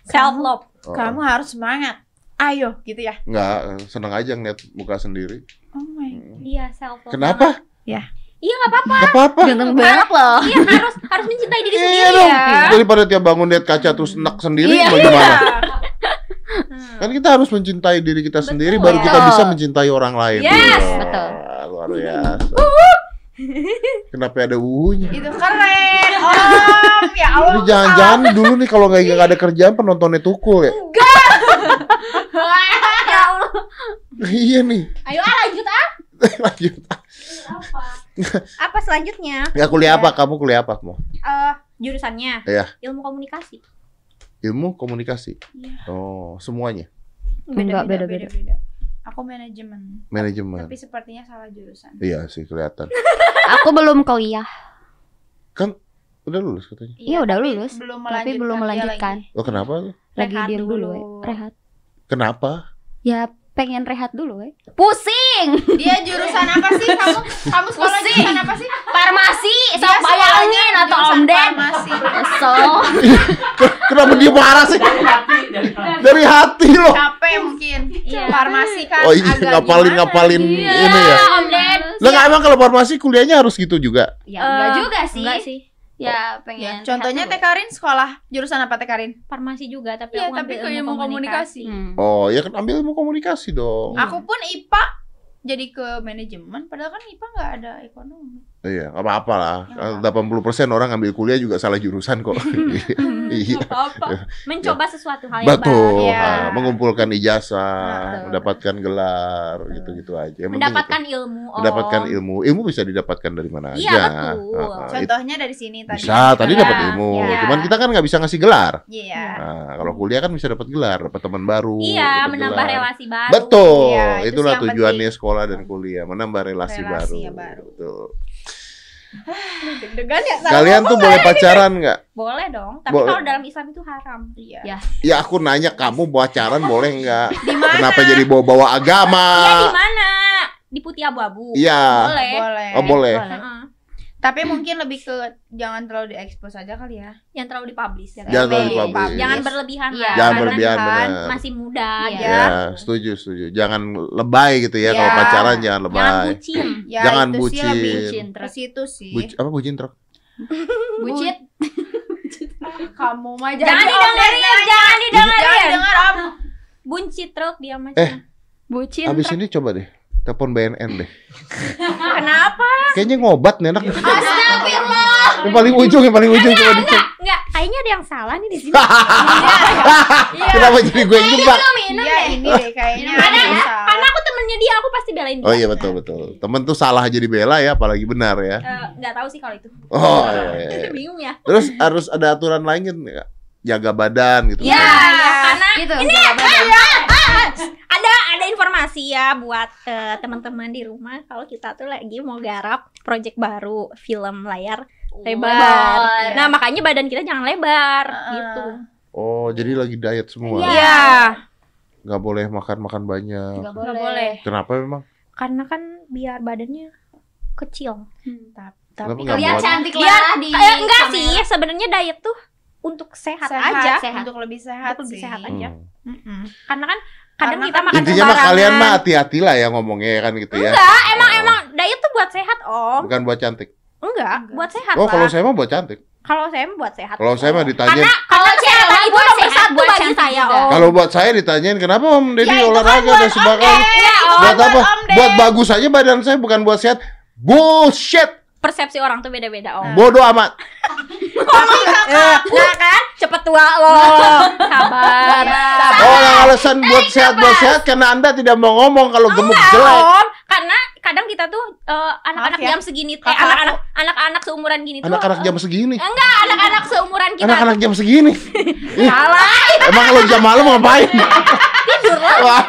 Speaker 2: self love.
Speaker 4: Oh,
Speaker 1: kamu harus semangat ayo gitu ya
Speaker 4: Enggak, seneng aja ngeliat muka sendiri.
Speaker 1: oh my
Speaker 2: Iya, self love.
Speaker 4: Kenapa?
Speaker 2: Iya, nggak apa-apa.
Speaker 4: Gak apa-apa.
Speaker 5: Ganteng banget loh.
Speaker 2: Iya, harus harus mencintai diri
Speaker 4: Iya
Speaker 2: sendiri
Speaker 4: dong.
Speaker 2: ya.
Speaker 4: Daripada tiap bangun lihat kaca terus enak sendiri
Speaker 5: Iya.
Speaker 4: bagaimana?
Speaker 2: Hmm.
Speaker 4: Kan kita harus mencintai diri kita sendiri
Speaker 2: Betul.
Speaker 4: baru kita bisa mencintai orang lain.
Speaker 2: Yes,
Speaker 4: Wah,
Speaker 5: betul.
Speaker 4: Luar biasa. Kenapa ada uhunya?
Speaker 1: itu keren om ya Allah
Speaker 4: Ini jangan-jangan dulu nih kalau nggak ada kerjaan penontonnya tukul ya?
Speaker 2: Ya Allah.
Speaker 4: iya nih.
Speaker 2: Ayo ah, lanjut ah.
Speaker 4: Lanjut.
Speaker 6: Apa?
Speaker 2: Apa selanjutnya?
Speaker 4: Ya kuliah apa? Kamu kuliah apa mau?
Speaker 2: Eh, jurusannya
Speaker 4: Iya.
Speaker 2: ilmu komunikasi.
Speaker 4: Ilmu komunikasi.
Speaker 2: Iya.
Speaker 4: Oh, semuanya.
Speaker 5: Enggak, beda-beda.
Speaker 1: aku manajemen
Speaker 4: Manajemen.
Speaker 1: tapi sepertinya salah jurusan
Speaker 4: Iya sih kelihatan.
Speaker 5: Aku belum kuliah.
Speaker 4: Kan udah lulus katanya.
Speaker 5: Iya, udah
Speaker 1: tapi
Speaker 5: lulus,
Speaker 1: belum
Speaker 5: Tapi belum melanjutkan.
Speaker 1: lagi.
Speaker 4: Oh kenapa?
Speaker 5: Lagi
Speaker 1: Rehat
Speaker 5: diam dulu,
Speaker 1: dulu.
Speaker 5: we. rehat.
Speaker 4: Kenapa?
Speaker 5: Ya pengen rehat dulu, we. Pusing.
Speaker 1: dia jurusan apa sih kamu kamu sekolah
Speaker 5: Pusing.
Speaker 1: jurusan apa sih
Speaker 5: Farmasi, sok bayangin atau Om Den.
Speaker 1: farmasi.
Speaker 5: Kesel.
Speaker 4: Kenapa dia marah sih? Dari hati loh.
Speaker 1: capek mungkin
Speaker 2: Iya.
Speaker 1: farmasi kan
Speaker 4: Oh iya
Speaker 1: agak
Speaker 4: ngapalin
Speaker 1: gimana
Speaker 4: ngapalin
Speaker 1: gitu.
Speaker 4: ini ya.
Speaker 2: Om Den.
Speaker 4: Lah nggak emang kalau farmasi kuliahnya harus gitu juga.
Speaker 5: Ya enggak
Speaker 2: Eh,
Speaker 5: juga sih.
Speaker 2: Enggak sih.
Speaker 5: Ya
Speaker 1: Ya,
Speaker 5: pengen.
Speaker 1: contohnya
Speaker 5: sehat
Speaker 1: Teh Karin sekolah jurusan apa Teh Karin?
Speaker 2: Farmasi juga tapi
Speaker 1: Iya,
Speaker 2: aku
Speaker 1: tapi
Speaker 2: ngambil
Speaker 1: ke ilmu komunikasi.
Speaker 5: Hmm.
Speaker 4: Oh, ya kan ambil ilmu komunikasi dong.
Speaker 1: Aku pun IPA jadi ke manajemen padahal kan IPA nggak ada ekonomi.
Speaker 4: Iya, nggak apa-apa lah.
Speaker 1: Nggak
Speaker 4: 80% orang ambil kuliah juga salah jurusan kok. Iya.
Speaker 2: apa mencoba sesuatu hal yang baru
Speaker 4: Betul.
Speaker 1: Iya.
Speaker 4: Ah, mengumpulkan ijazah,
Speaker 1: Betul.
Speaker 4: mendapatkan gelar, gitu-gitu aja. Yang
Speaker 2: mendapatkan
Speaker 4: itu.
Speaker 2: ilmu oh.
Speaker 4: mendapatkan ilmu. Ilmu bisa didapatkan dari mana
Speaker 2: Iya,
Speaker 4: aja.
Speaker 2: betul.
Speaker 4: Ah, ah, itu
Speaker 1: Contohnya dari sini tadi.
Speaker 4: bisa, tadi
Speaker 1: Iya.
Speaker 4: dapat ilmu.
Speaker 1: Iya.
Speaker 4: Cuman kita kan nggak bisa ngasih gelar.
Speaker 1: Iya.
Speaker 4: Nah, kalau kuliah kan bisa dapat gelar, dapat teman baru.
Speaker 2: iya menambah
Speaker 4: gelar.
Speaker 2: relasi baru
Speaker 4: Betul,
Speaker 1: Iya, itu
Speaker 4: itulah tujuannya
Speaker 1: penting.
Speaker 4: sekolah dan kuliah, menambah relasi,
Speaker 1: Relasi
Speaker 4: baru.
Speaker 1: yang baru.
Speaker 4: Betul.
Speaker 1: Deg-degan ya.
Speaker 4: Kalian tuh boleh pacaran nggak?
Speaker 2: boleh dong tapi
Speaker 4: Boleh.
Speaker 2: kalau dalam Islam itu haram
Speaker 1: Iya.
Speaker 5: Ya.
Speaker 4: Ya aku nanya kamu pacaran boleh nggak?
Speaker 1: Di mana?
Speaker 4: Kenapa jadi bawa-bawa agama?
Speaker 2: Iya di mana di putih abu-abu
Speaker 4: Iya.
Speaker 2: boleh
Speaker 1: Boleh.
Speaker 4: Oh boleh.
Speaker 2: Heeh.
Speaker 1: Tapi mungkin lebih ke jangan terlalu diekspos aja kali ya.
Speaker 2: yang terlalu dipublish ya.
Speaker 4: Jangan terlalu dipublish.
Speaker 2: jangan berlebihan
Speaker 5: Iya.
Speaker 2: lah,
Speaker 4: Jangan
Speaker 2: karena
Speaker 4: berlebihan
Speaker 1: kan
Speaker 4: benar.
Speaker 2: masih muda
Speaker 5: Iya.
Speaker 2: aja
Speaker 4: Ya, setuju, setuju. Jangan lebay gitu ya. Kalau
Speaker 1: Iya.
Speaker 4: pacaran jangan
Speaker 2: jangan
Speaker 4: lebay.
Speaker 2: bucin
Speaker 1: Ya
Speaker 4: Jangan
Speaker 1: itu sih lebih
Speaker 4: bucin.
Speaker 1: ke situ sih.
Speaker 4: Buc- apa bucin truk?
Speaker 5: Bucit.
Speaker 1: Kamu mah
Speaker 2: jangan
Speaker 1: jadi om
Speaker 2: didengerin jangan
Speaker 1: Jangan
Speaker 2: didengerin
Speaker 1: denger om.
Speaker 2: buncit truk dia macam
Speaker 4: Eh.
Speaker 5: Bucin.
Speaker 4: Abis ini coba deh. Telepon BNN deh.
Speaker 2: kenapa
Speaker 4: Kayaknya ngobat nih anak.
Speaker 5: Astagfirullah.
Speaker 4: Yang paling ujung, yang paling ujung coba dicek.
Speaker 2: enggak kayaknya ada yang salah nih di sini
Speaker 4: Kenapa jadi gue yang jebak?
Speaker 1: Iya ini deh kayaknya.
Speaker 2: Karena aku temennya dia aku pasti belain dia
Speaker 4: Oh iya betul betul. Temen tuh salah jadi bela ya, apalagi benar ya.
Speaker 2: Eh, nggak tahu sih kalau itu
Speaker 4: Oh iya. iya.
Speaker 2: bingung ya
Speaker 4: Terus harus ada aturan lain kan nggak? Jaga badan gitu.
Speaker 2: ya, ya karena
Speaker 5: Gitu.
Speaker 2: Ada ada informasi ya buat eh, teman-teman di rumah kalau kita tuh lagi mau garap project baru film layar lebar.
Speaker 5: Lebar.
Speaker 2: Nah makanya badan kita jangan lebar
Speaker 1: Heeh.
Speaker 2: gitu.
Speaker 4: Oh jadi lagi diet semua.
Speaker 2: Iya.
Speaker 4: Nggak boleh makan makan banyak.
Speaker 5: Nggak boleh.
Speaker 2: boleh.
Speaker 4: Kenapa memang?
Speaker 2: Karena kan biar badannya kecil.
Speaker 1: Tapi
Speaker 4: Kenapa nggak
Speaker 5: Lihat
Speaker 4: boleh?
Speaker 5: cantik lah di
Speaker 2: eh, enggak
Speaker 5: kamera.
Speaker 2: sih sebenarnya diet tuh untuk sehat,
Speaker 1: sehat,
Speaker 2: aja.
Speaker 5: sehat.
Speaker 1: untuk lebih sehat
Speaker 2: Untuk lebih
Speaker 1: sih.
Speaker 2: sehat aja.
Speaker 4: Hmm.
Speaker 1: Mm-mm.
Speaker 2: Karena kan kadang
Speaker 1: Karena
Speaker 2: kita
Speaker 1: kan
Speaker 2: makan
Speaker 4: Intinya mah kalian mah hati-hati lah ya ngomongnya ya kan gitu ya.
Speaker 2: Enggak, emang emang diet tuh buat sehat om.
Speaker 4: Bukan buat cantik.
Speaker 2: Enggak,
Speaker 1: Enggak.
Speaker 2: buat sehat
Speaker 4: Oh kalau saya mah buat cantik.
Speaker 2: Kalau saya mah buat sehat.
Speaker 4: Kalau saya mah ditanya
Speaker 2: Karena
Speaker 5: Kalau
Speaker 2: kesehatan itu
Speaker 5: buat
Speaker 2: nomor
Speaker 5: sehat,
Speaker 2: satu
Speaker 5: buat
Speaker 2: bagi
Speaker 5: cantik
Speaker 2: saya om.
Speaker 4: Kalau buat saya ditanyain kenapa Om Deddy
Speaker 1: Ya, kan
Speaker 4: olahraga dan sebagainya.
Speaker 2: Ya.
Speaker 4: Buat apa?
Speaker 1: Om Ded.
Speaker 4: Buat bagus aja badan saya bukan buat sehat. Bullshit.
Speaker 2: Persepsi orang tuh beda-beda om.
Speaker 4: Bodoh amat.
Speaker 2: Eh, nah kan, cepet tua lo. Sabar. Sabar.
Speaker 4: Oh, yang alasan buat sehat buat sehat karena Anda tidak mau ngomong kalau gemuk
Speaker 2: Enggak,
Speaker 4: jelek.
Speaker 2: om. Karena kadang kita tuh eh, anak-anak
Speaker 1: Maaf ya.
Speaker 2: jam segini, eh, anak-anak anak-anak seumuran gini tuh.
Speaker 4: Anak-anak jam segini.
Speaker 2: Enggak, anak-anak seumuran kita.
Speaker 4: Anak-anak jam segini.
Speaker 2: Salah,
Speaker 4: Emang kalau jam malam ngapain?
Speaker 2: tidur lah.
Speaker 4: Wah.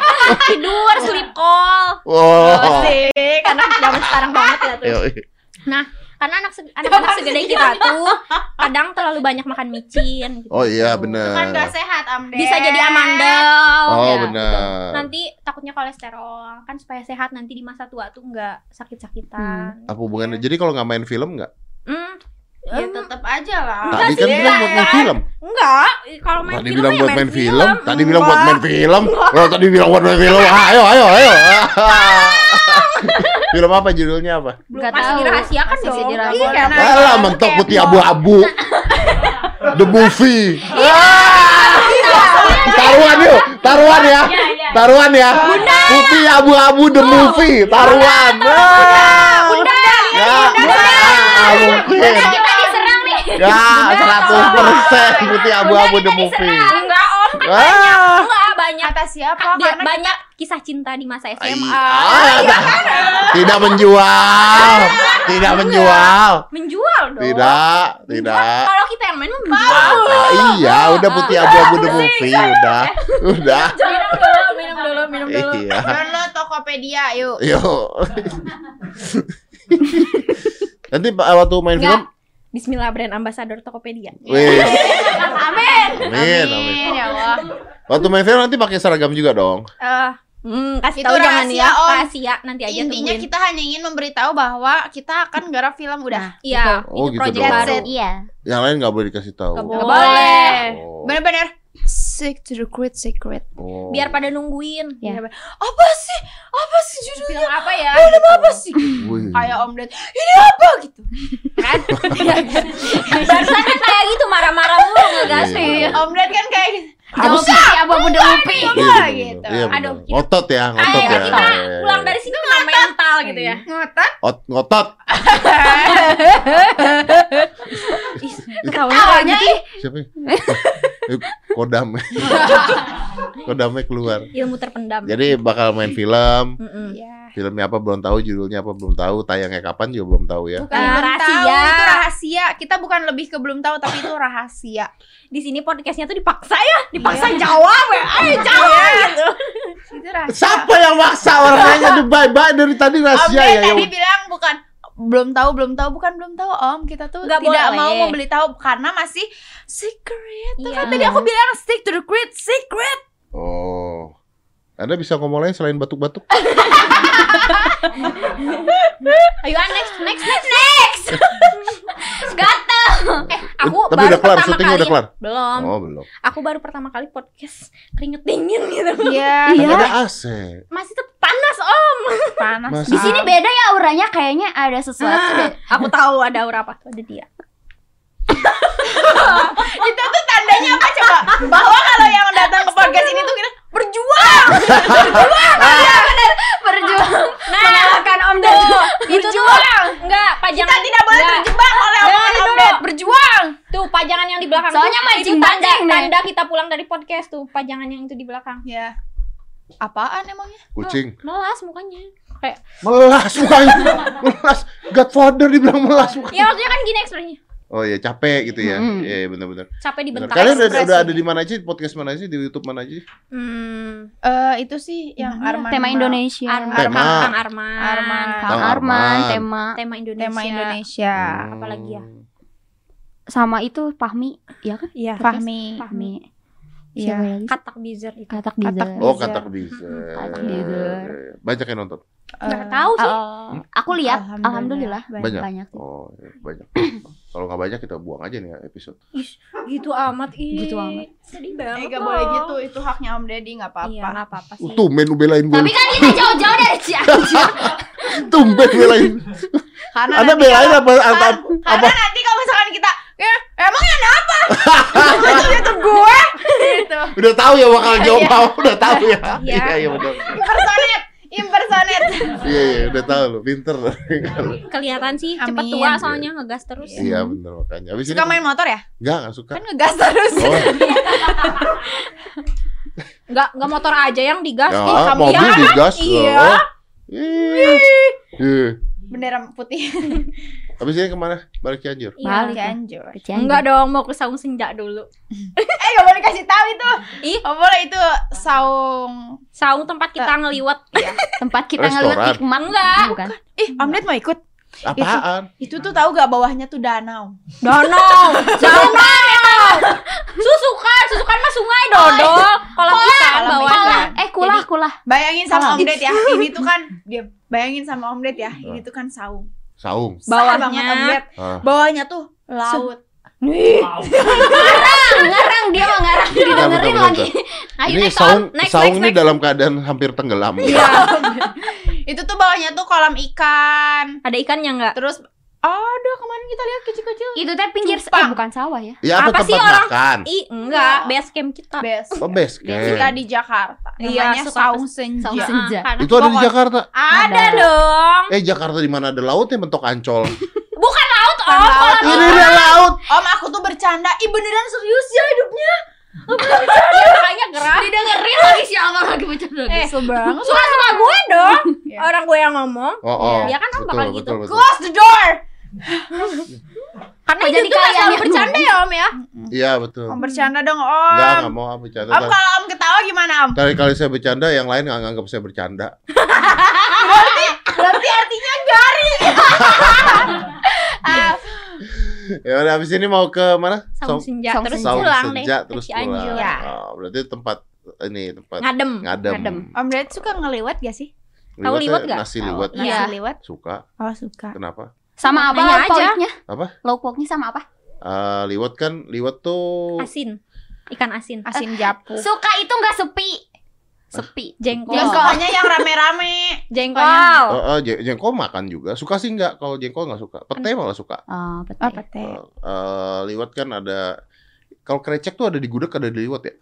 Speaker 2: Tidur, sleep call.
Speaker 4: Wow.
Speaker 2: Sih, karena zaman sekarang banget ya tuh. Nah, karena anak se- anak-anak segede kita tuh kadang terlalu banyak makan micin. gitu.
Speaker 4: Oh iya
Speaker 1: Itu kan
Speaker 4: benar.
Speaker 1: gak sehat Am Ded.
Speaker 2: Bisa jadi amandel.
Speaker 4: Oh
Speaker 2: ya,
Speaker 4: benar.
Speaker 2: gitu. Nanti takutnya kolesterol kan supaya sehat nanti di masa tua tuh nggak sakit-sakitan.
Speaker 4: Apa hubungannya? Jadi kalau nggak main film nggak?
Speaker 2: Hmm.
Speaker 1: Ya tetap aja lah.
Speaker 4: Tadi kan bilang buat main film.
Speaker 2: Enggak, kalau main
Speaker 4: Tadi
Speaker 2: film
Speaker 4: bilang
Speaker 2: ya
Speaker 4: buat main film. Tadi bilang buat main film. Kalau tadi bilang buat main film. Ayo ayo ayo. Film apa judulnya apa?
Speaker 2: Belum
Speaker 5: Nggak
Speaker 2: masih
Speaker 5: tahu.
Speaker 2: dirahasiakan
Speaker 5: Masih
Speaker 2: dong.
Speaker 5: dirahasiakan.
Speaker 2: Iya,
Speaker 4: Alah mentok putih abu-abu. The movie. Taruhan yuk, taruhan ya. Taruhan ya. Putih abu-abu the movie, taruhan. Ah. Ya, ah, mungkin.
Speaker 5: Kita diserang nih.
Speaker 4: Ya, 100% putih abu-abu the movie.
Speaker 2: Enggak, Om.
Speaker 4: Ah.
Speaker 2: Banyak.
Speaker 1: Kata siapa? Karena
Speaker 2: banyak kisah cinta di masa SMA.
Speaker 4: Ah, Tidak menjual. Tidak menjual.
Speaker 2: Menjual dong.
Speaker 4: Tidak,
Speaker 2: Menjual.
Speaker 4: tidak.
Speaker 2: Kalau kita yang main menjual.
Speaker 4: Ah, iya, udah putih abu-abu the movie, udah. Udah.
Speaker 2: minum dulu, minum dulu, minum dulu.
Speaker 4: Iya.
Speaker 1: Download Tokopedia yuk.
Speaker 4: Yuk. Nanti Pak, waktu main film,
Speaker 2: Bismillah brand ambassador Tokopedia.
Speaker 4: wih,
Speaker 2: Amin.
Speaker 4: amin, amin.
Speaker 1: ya Allah.
Speaker 4: Waktu main film nanti pakai seragam juga dong.
Speaker 2: Eh, hmm, kasih
Speaker 1: Itu
Speaker 2: tahu jangan
Speaker 1: rahasia,
Speaker 2: ya,
Speaker 1: Om.
Speaker 2: rahasia nanti aja
Speaker 1: Intinya
Speaker 2: tungguin.
Speaker 1: kita hanya ingin memberitahu bahwa kita akan garap film udah.
Speaker 2: Iya,
Speaker 4: Oh,
Speaker 2: itu
Speaker 4: gitu
Speaker 2: project baru.
Speaker 5: Iya.
Speaker 4: Yang lain nggak boleh dikasih tahu.
Speaker 2: Nggak boleh.
Speaker 4: Oh.
Speaker 1: Bener-bener Stick to the great secret.
Speaker 4: Oh.
Speaker 2: Biar pada nungguin.
Speaker 5: Ya.
Speaker 1: Iya, Apa sih? Apa sih judulnya?
Speaker 2: Film apa ya?
Speaker 1: Film apa sih? Kayak Om Ded. Ini apa gitu?
Speaker 2: Kan? Barusan kan kayak gitu marah-marah mulu.
Speaker 4: Iya, iya.
Speaker 1: Om Ded kan kayak gitu.
Speaker 5: Apa sih? Apa udah lupi?
Speaker 4: Iya,
Speaker 1: Apa
Speaker 4: bener,
Speaker 1: gitu.
Speaker 4: Iya.
Speaker 2: Aduh, kita-
Speaker 4: ngotot ya, ngotot
Speaker 2: Ayo
Speaker 4: ya.
Speaker 2: kita
Speaker 4: Iya, iya,
Speaker 2: pulang
Speaker 4: iya.
Speaker 2: dari sini kena mental gitu ya.
Speaker 1: Ngotot.
Speaker 4: Ot- ngotot.
Speaker 2: Ketawanya ih.
Speaker 4: Siapa? Kodam. Kodamnya keluar.
Speaker 2: Ilmu terpendam.
Speaker 4: Jadi bakal main film.
Speaker 2: Mm-mm.
Speaker 1: Ya.
Speaker 4: Filmnya apa belum tahu, judulnya apa belum tahu, tayangnya kapan juga belum tahu ya.
Speaker 1: Bukan
Speaker 2: Iya,
Speaker 1: belum
Speaker 2: rahasia.
Speaker 1: tahu, itu rahasia. Kita bukan lebih ke belum tahu tapi itu rahasia.
Speaker 2: Di sini podcastnya tuh dipaksa ya, dipaksa jawab ya. Ayo jawab gitu.
Speaker 1: Itu rahasia.
Speaker 4: Siapa yang maksa orang nanya bye-bye dari tadi rahasia
Speaker 1: Ded
Speaker 4: ya?
Speaker 1: tadi
Speaker 4: ya?
Speaker 1: bilang bukan belum tahu belum tahu bukan belum tahu Om kita tuh
Speaker 2: Nggak
Speaker 1: tidak
Speaker 2: boleh.
Speaker 1: mau membeli tahu karena masih secret. Tuh kan
Speaker 2: Iya.
Speaker 1: tadi aku bilang stick to the great secret.
Speaker 4: Oh. Anda bisa ngomong lain selain batuk-batuk?
Speaker 2: Ayo next, next, next, next.
Speaker 5: Gatel.
Speaker 2: Eh, aku
Speaker 4: Tapi
Speaker 2: baru
Speaker 4: udah kelar,
Speaker 2: pertama
Speaker 4: syutingnya
Speaker 2: kali.
Speaker 4: udah kelar?
Speaker 2: Belum.
Speaker 4: Oh, belum.
Speaker 2: Aku baru pertama kali podcast keringet dingin gitu.
Speaker 1: Iya.
Speaker 4: Kan ada AC.
Speaker 2: Masih tetap panas.
Speaker 4: Mas-
Speaker 5: Di sini beda ya auranya kayaknya ada sesuatu deh.
Speaker 2: Aku tahu ada aura apa tuh ada dia.
Speaker 1: itu tuh tandanya apa coba? Bahwa kalau yang datang ke podcast ini tuh kita berjuang.
Speaker 5: Berjuang
Speaker 2: Nah,
Speaker 5: mengalahkan Om Ded.
Speaker 2: itu tuh enggak pajangan
Speaker 1: Kita tidak boleh
Speaker 2: enggak.
Speaker 1: terjebak oleh omongan Om
Speaker 2: dulu.
Speaker 1: Ded. Berjuang.
Speaker 2: Tuh pajangan yang di belakang
Speaker 5: Soalnya
Speaker 2: tuh,
Speaker 5: mancing
Speaker 2: itu tanda kita pulang dari podcast tuh pajangan yang itu di belakang.
Speaker 1: Ya. Apaan emangnya?
Speaker 4: Kucing.
Speaker 2: Melas mukanya. Kayak
Speaker 4: Melas mukanya. Melas. Godfather dibilang melas mukanya.
Speaker 2: ya maksudnya kan gini ekspresinya.
Speaker 4: Oh iya, capek gitu ya. Iya, benar-benar.
Speaker 2: Capek dibentak.
Speaker 4: Kalian udah, udah ada di mana aja? Podcast mana aja? Di YouTube mana aja?
Speaker 2: Hmm,
Speaker 1: Eh itu sih yang Arman
Speaker 5: Tema. Indonesia.
Speaker 2: Arman,
Speaker 4: Tema.
Speaker 2: Kang Arman.
Speaker 1: Arman.
Speaker 5: Kang Arman,
Speaker 4: Arman.
Speaker 5: tema
Speaker 2: Tema Indonesia.
Speaker 1: Tema Indonesia.
Speaker 4: Hmm.
Speaker 2: apalagi ya?
Speaker 5: sama itu Fahmi, ya kan?
Speaker 2: Iya.
Speaker 1: Fahmi.
Speaker 5: Fahmi.
Speaker 1: Iya.
Speaker 2: Katak Bizer itu.
Speaker 5: Katak Bizer.
Speaker 4: Oh,
Speaker 1: Bizer.
Speaker 4: katak bisa.
Speaker 5: Katak Bizer.
Speaker 4: Banyak yang nonton.
Speaker 2: Nggak
Speaker 1: Eh,
Speaker 2: tahu sih.
Speaker 5: Eh, aku lihat,
Speaker 1: Alhamdulillah.
Speaker 5: alhamdulillah,
Speaker 4: Banyak.
Speaker 5: banyak.
Speaker 4: Oh, iya, banyak. Kalau nggak banyak kita buang aja nih episode.
Speaker 2: Gitu amat ih.
Speaker 5: Gitu amat.
Speaker 2: Sedih
Speaker 1: Eh,
Speaker 2: banget.
Speaker 1: gak
Speaker 2: loh.
Speaker 1: boleh gitu, itu haknya Om Deddy gak apa-apa.
Speaker 2: Iya, enggak apa-apa sih.
Speaker 4: Uh, tumben lu belain gue.
Speaker 5: Tapi kan kita jauh-jauh dari Cianjur.
Speaker 4: Tumben belain.
Speaker 1: Karena
Speaker 4: Anda
Speaker 1: nanti
Speaker 4: belain
Speaker 1: kalau-
Speaker 4: apa? apa, apa?
Speaker 1: Karena nanti kalau misalkan kita, ya, emangnya apa? itu itu gue. gitu.
Speaker 4: Udah tahu ya bakal jawab apa? Udah tahu ya.
Speaker 2: Iya.
Speaker 4: Iya, iya benar.
Speaker 1: Impersonate, impersonate.
Speaker 4: Iya, iya, udah tahu lu. Pinter.
Speaker 2: Kelihatan sih cepet
Speaker 1: Amin.
Speaker 2: tua soalnya ngegas terus.
Speaker 4: Iya, benar makanya. Habis ini
Speaker 1: Suka main motor ya?
Speaker 4: Enggak, enggak suka.
Speaker 1: Kan ngegas terus.
Speaker 4: Oh,
Speaker 2: Enggak enggak motor aja yang digas
Speaker 4: ya, mobil
Speaker 2: ya.
Speaker 4: digas.
Speaker 2: Iya.
Speaker 4: Ih.
Speaker 1: Bendera putih.
Speaker 4: Habis ini ke mana? Balik Cianjur.
Speaker 2: Iya.
Speaker 5: Balik.
Speaker 1: Cianjur.
Speaker 5: Ke Cianjur.
Speaker 2: Enggak dong, mau ke saung senja dulu.
Speaker 1: Eh gak boleh kasih tahu itu.
Speaker 2: Ih.
Speaker 1: Gak boleh itu saung.
Speaker 2: Saung tempat kita ngeliwat.
Speaker 5: tempat kita
Speaker 4: Restoran.
Speaker 5: ngeliat hikmat
Speaker 2: Enggak.
Speaker 5: bukan?
Speaker 1: Ih, Om Ded mau ikut?
Speaker 4: Apaan?
Speaker 1: Itu tuh tahu gak bawahnya tuh danau.
Speaker 2: Danau. Danau. Susukan, susukan mah sungai dodol. Kolam ikan
Speaker 1: Kolam
Speaker 2: bawahnya.
Speaker 1: ikan.
Speaker 5: Eh kulah kulah.
Speaker 1: Bayangin sama. Om Ded ya. Ini tuh kan dia bayangin sama Om Ded ya. Ini tuh kan saung.
Speaker 4: Saung.
Speaker 2: Bawahnya.
Speaker 4: Ah.
Speaker 1: Bawahnya tuh laut.
Speaker 5: Ngarang dia mah ngarang didengerin lagi.
Speaker 2: Ayo
Speaker 4: Ini
Speaker 2: next
Speaker 4: saung.
Speaker 2: Next,
Speaker 4: saung
Speaker 2: next,
Speaker 4: ini
Speaker 2: next.
Speaker 4: dalam keadaan hampir tenggelam.
Speaker 1: Iya. itu tuh bawahnya tuh kolam ikan.
Speaker 2: Ada ikannya enggak?
Speaker 1: Terus ada kemarin kita lihat kecil-kecil.
Speaker 5: Itu teh pinggir eh, bukan sawah ya.
Speaker 4: Ya apa,
Speaker 2: Apa sih
Speaker 4: tempat
Speaker 2: orang-
Speaker 4: makan?
Speaker 2: Ih, enggak, base camp kita.
Speaker 1: Best.
Speaker 4: Oh, base camp.
Speaker 1: Kita di Jakarta.
Speaker 2: Iya,
Speaker 1: Namanya
Speaker 2: suka
Speaker 1: saung senja.
Speaker 5: Saung senja.
Speaker 2: Ah, karena
Speaker 4: Itu ada di Jakarta.
Speaker 2: ada dong.
Speaker 4: Eh Jakarta di mana ada lautnya bentuk ancol.
Speaker 2: Bukan laut,
Speaker 1: Bukan
Speaker 2: Om.
Speaker 1: laut.
Speaker 2: Kolam
Speaker 4: Ini dia laut.
Speaker 1: Om aku tuh bercanda. Ih beneran serius ya hidupnya.
Speaker 2: Iya, makanya gerak.
Speaker 5: Didengerin lagi siapa lagi bercanda.
Speaker 2: Eh,
Speaker 1: banget.
Speaker 2: suka-suka gue dong.
Speaker 1: Iya.
Speaker 2: Orang gue yang ngomong.
Speaker 4: Oh, oh.
Speaker 2: Iya kan, Om,
Speaker 4: betul,
Speaker 2: bakal
Speaker 4: betul,
Speaker 2: gitu.
Speaker 4: betul.
Speaker 1: Close the door.
Speaker 2: Karena itu
Speaker 5: jadi kalian
Speaker 2: selalu bercanda ya, Om ya.
Speaker 4: Iya betul.
Speaker 1: Om bercanda dong Om.
Speaker 4: Enggak, enggak mau ah, bercanda.
Speaker 1: Om kalau Om ketawa gimana Om?
Speaker 4: Kali-kali saya bercanda, yang lain nggak nganggap saya bercanda.
Speaker 1: Berarti artinya garing.
Speaker 4: Ya udah habis ini mau ke mana?
Speaker 2: Saung senja
Speaker 5: saung
Speaker 2: terus.
Speaker 4: Saung
Speaker 2: pulang
Speaker 4: senja
Speaker 2: ke
Speaker 4: terus pulang.
Speaker 1: Ya.
Speaker 4: Oh, berarti tempat ini tempat
Speaker 2: Ngadem.
Speaker 4: ngadem.
Speaker 5: Ngadem.
Speaker 1: Om Ded suka ngeliwat gak sih?
Speaker 2: Tahu liwet
Speaker 4: Liwetnya
Speaker 2: nggak?
Speaker 4: Nasi liwet.
Speaker 1: Nasi
Speaker 2: Iya.
Speaker 1: liwet?
Speaker 4: Suka.
Speaker 1: Oh suka.
Speaker 4: Kenapa?
Speaker 5: Sama apa
Speaker 2: Nanya
Speaker 5: lauk pauknya?
Speaker 4: Apa?
Speaker 5: Lauk pauknya sama apa?
Speaker 4: Eh liwet kan liwet tuh
Speaker 2: Asin. Ikan asin.
Speaker 1: Asin japu.
Speaker 5: Suka itu nggak sepi. Sepi.
Speaker 2: Jengkol.
Speaker 1: Jengkolnya yang rame-rame.
Speaker 2: Jengkol.
Speaker 4: Eh, eh, je- jengkol makan juga. Suka sih nggak? Kalau jengkol nggak suka. Pete malah suka.
Speaker 5: Oh, pete.
Speaker 1: Oh, pete.
Speaker 4: Eh, eh, liwet kan ada. Kalau krecek tuh ada di gudeg ada di liwet ya.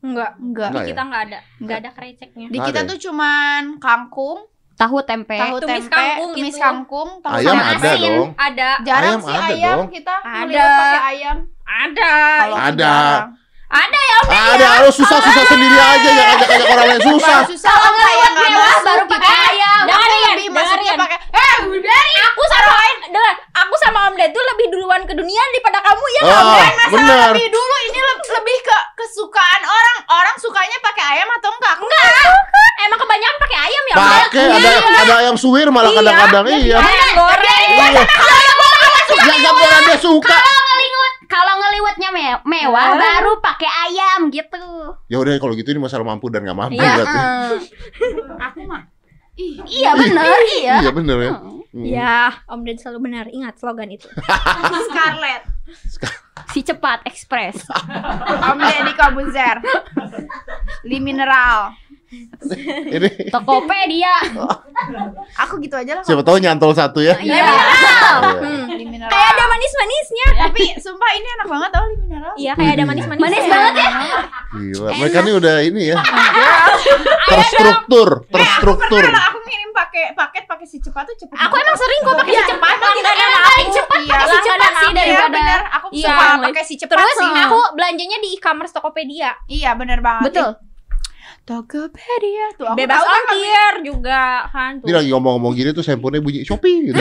Speaker 2: Enggak.
Speaker 1: Enggak.
Speaker 2: Di
Speaker 4: Enggak ya?
Speaker 2: kita enggak ada. Enggak ada kreceknya.
Speaker 1: Di kita
Speaker 4: ya?
Speaker 1: tuh cuman kangkung,
Speaker 5: Tahu tempe.
Speaker 1: tahu
Speaker 2: tumis
Speaker 1: tempe,
Speaker 2: kangkung
Speaker 1: tumis
Speaker 2: gitu.
Speaker 1: kangkung, tahu
Speaker 4: Ayam
Speaker 1: sama
Speaker 4: ada
Speaker 1: asin.
Speaker 4: dong.
Speaker 2: Ada.
Speaker 1: Jarang
Speaker 4: Ayam
Speaker 1: sih
Speaker 4: ada
Speaker 1: ayam
Speaker 4: dong.
Speaker 1: kita
Speaker 2: Ada.
Speaker 1: pakai ayam.
Speaker 2: Ada.
Speaker 1: Kalau
Speaker 4: Ada.
Speaker 1: jarang.
Speaker 4: Ada, lo susah-susah sendiri aja yang ajak-ajak orang lain susah.
Speaker 1: Kalau susah kalau nggak
Speaker 5: mewah baru pakai
Speaker 1: kita.
Speaker 5: ayam.
Speaker 1: Aku
Speaker 2: Dengerin, dengerin.
Speaker 1: pakai eh Blueberry.
Speaker 2: Aku sama dengar, aku sama Om Ded tuh lebih duluan ke dunia daripada kamu ya.
Speaker 4: Oh, benar.
Speaker 1: Lebih dulu ini le- lebih ke kesukaan orang. Orang sukanya pakai ayam atau enggak? Aku
Speaker 2: Enggak. Emang kebanyakan pakai ayam ya? Om Ded?
Speaker 4: Pakai ada ada ayam suwir malah kadang-kadang iya.
Speaker 2: Ayam goreng.
Speaker 4: Iya. Ya nggak boleh dia suka.
Speaker 5: Kalau ngeliwet, kalau ngeliwetnya me- mewah baru pakai ayam gitu.
Speaker 4: Ya udah kalau gitu ini masalah mampu dan nggak mampu
Speaker 2: Iya.
Speaker 4: berarti.
Speaker 1: aku mah Ih,
Speaker 5: Iya bener, iya.
Speaker 4: Iya bener ya.
Speaker 5: Hmm.
Speaker 4: Hmm.
Speaker 2: Ya, Om Ded selalu benar. Ingat slogan itu.
Speaker 1: Scarlett.
Speaker 5: Si cepat ekspres.
Speaker 1: Om Deddy Kobuzer. Li Mineral.
Speaker 4: Ini
Speaker 5: Tokopedia.
Speaker 1: Aku gitu aja lah.
Speaker 4: siapa tahu nyantol satu ya.
Speaker 5: Iya.
Speaker 4: Iya.
Speaker 2: Hmm.
Speaker 1: Mineral.
Speaker 2: Kayak ada manis-manisnya.
Speaker 1: Tapi sumpah ini enak banget tau Mineral.
Speaker 2: Iya, kayak ada manis-manisnya.
Speaker 5: Manis banget ya.
Speaker 4: Gila, mereka nih udah ini ya. Terstruktur, terstruktur.
Speaker 1: Pernah aku ngirim pakai paket pakai si cepat tuh cepet.
Speaker 2: Aku emang sering kok pakai si cepat.
Speaker 1: Kita
Speaker 2: Langganan
Speaker 1: emang paling cepat
Speaker 2: Iya,
Speaker 1: pakai si cepat sih daripada. Aku
Speaker 2: Iya.
Speaker 1: suka pakai si cepat
Speaker 2: Terus aku belanjanya di e-commerce Tokopedia.
Speaker 1: Iya bener banget.
Speaker 5: Betul.
Speaker 1: Tokopedia tuh aku
Speaker 2: Bebas
Speaker 1: tuh
Speaker 2: ongkir juga kan
Speaker 4: Ini
Speaker 2: tuh.
Speaker 4: lagi ngomong-ngomong gini tuh handphonenya bunyi Shopee gitu.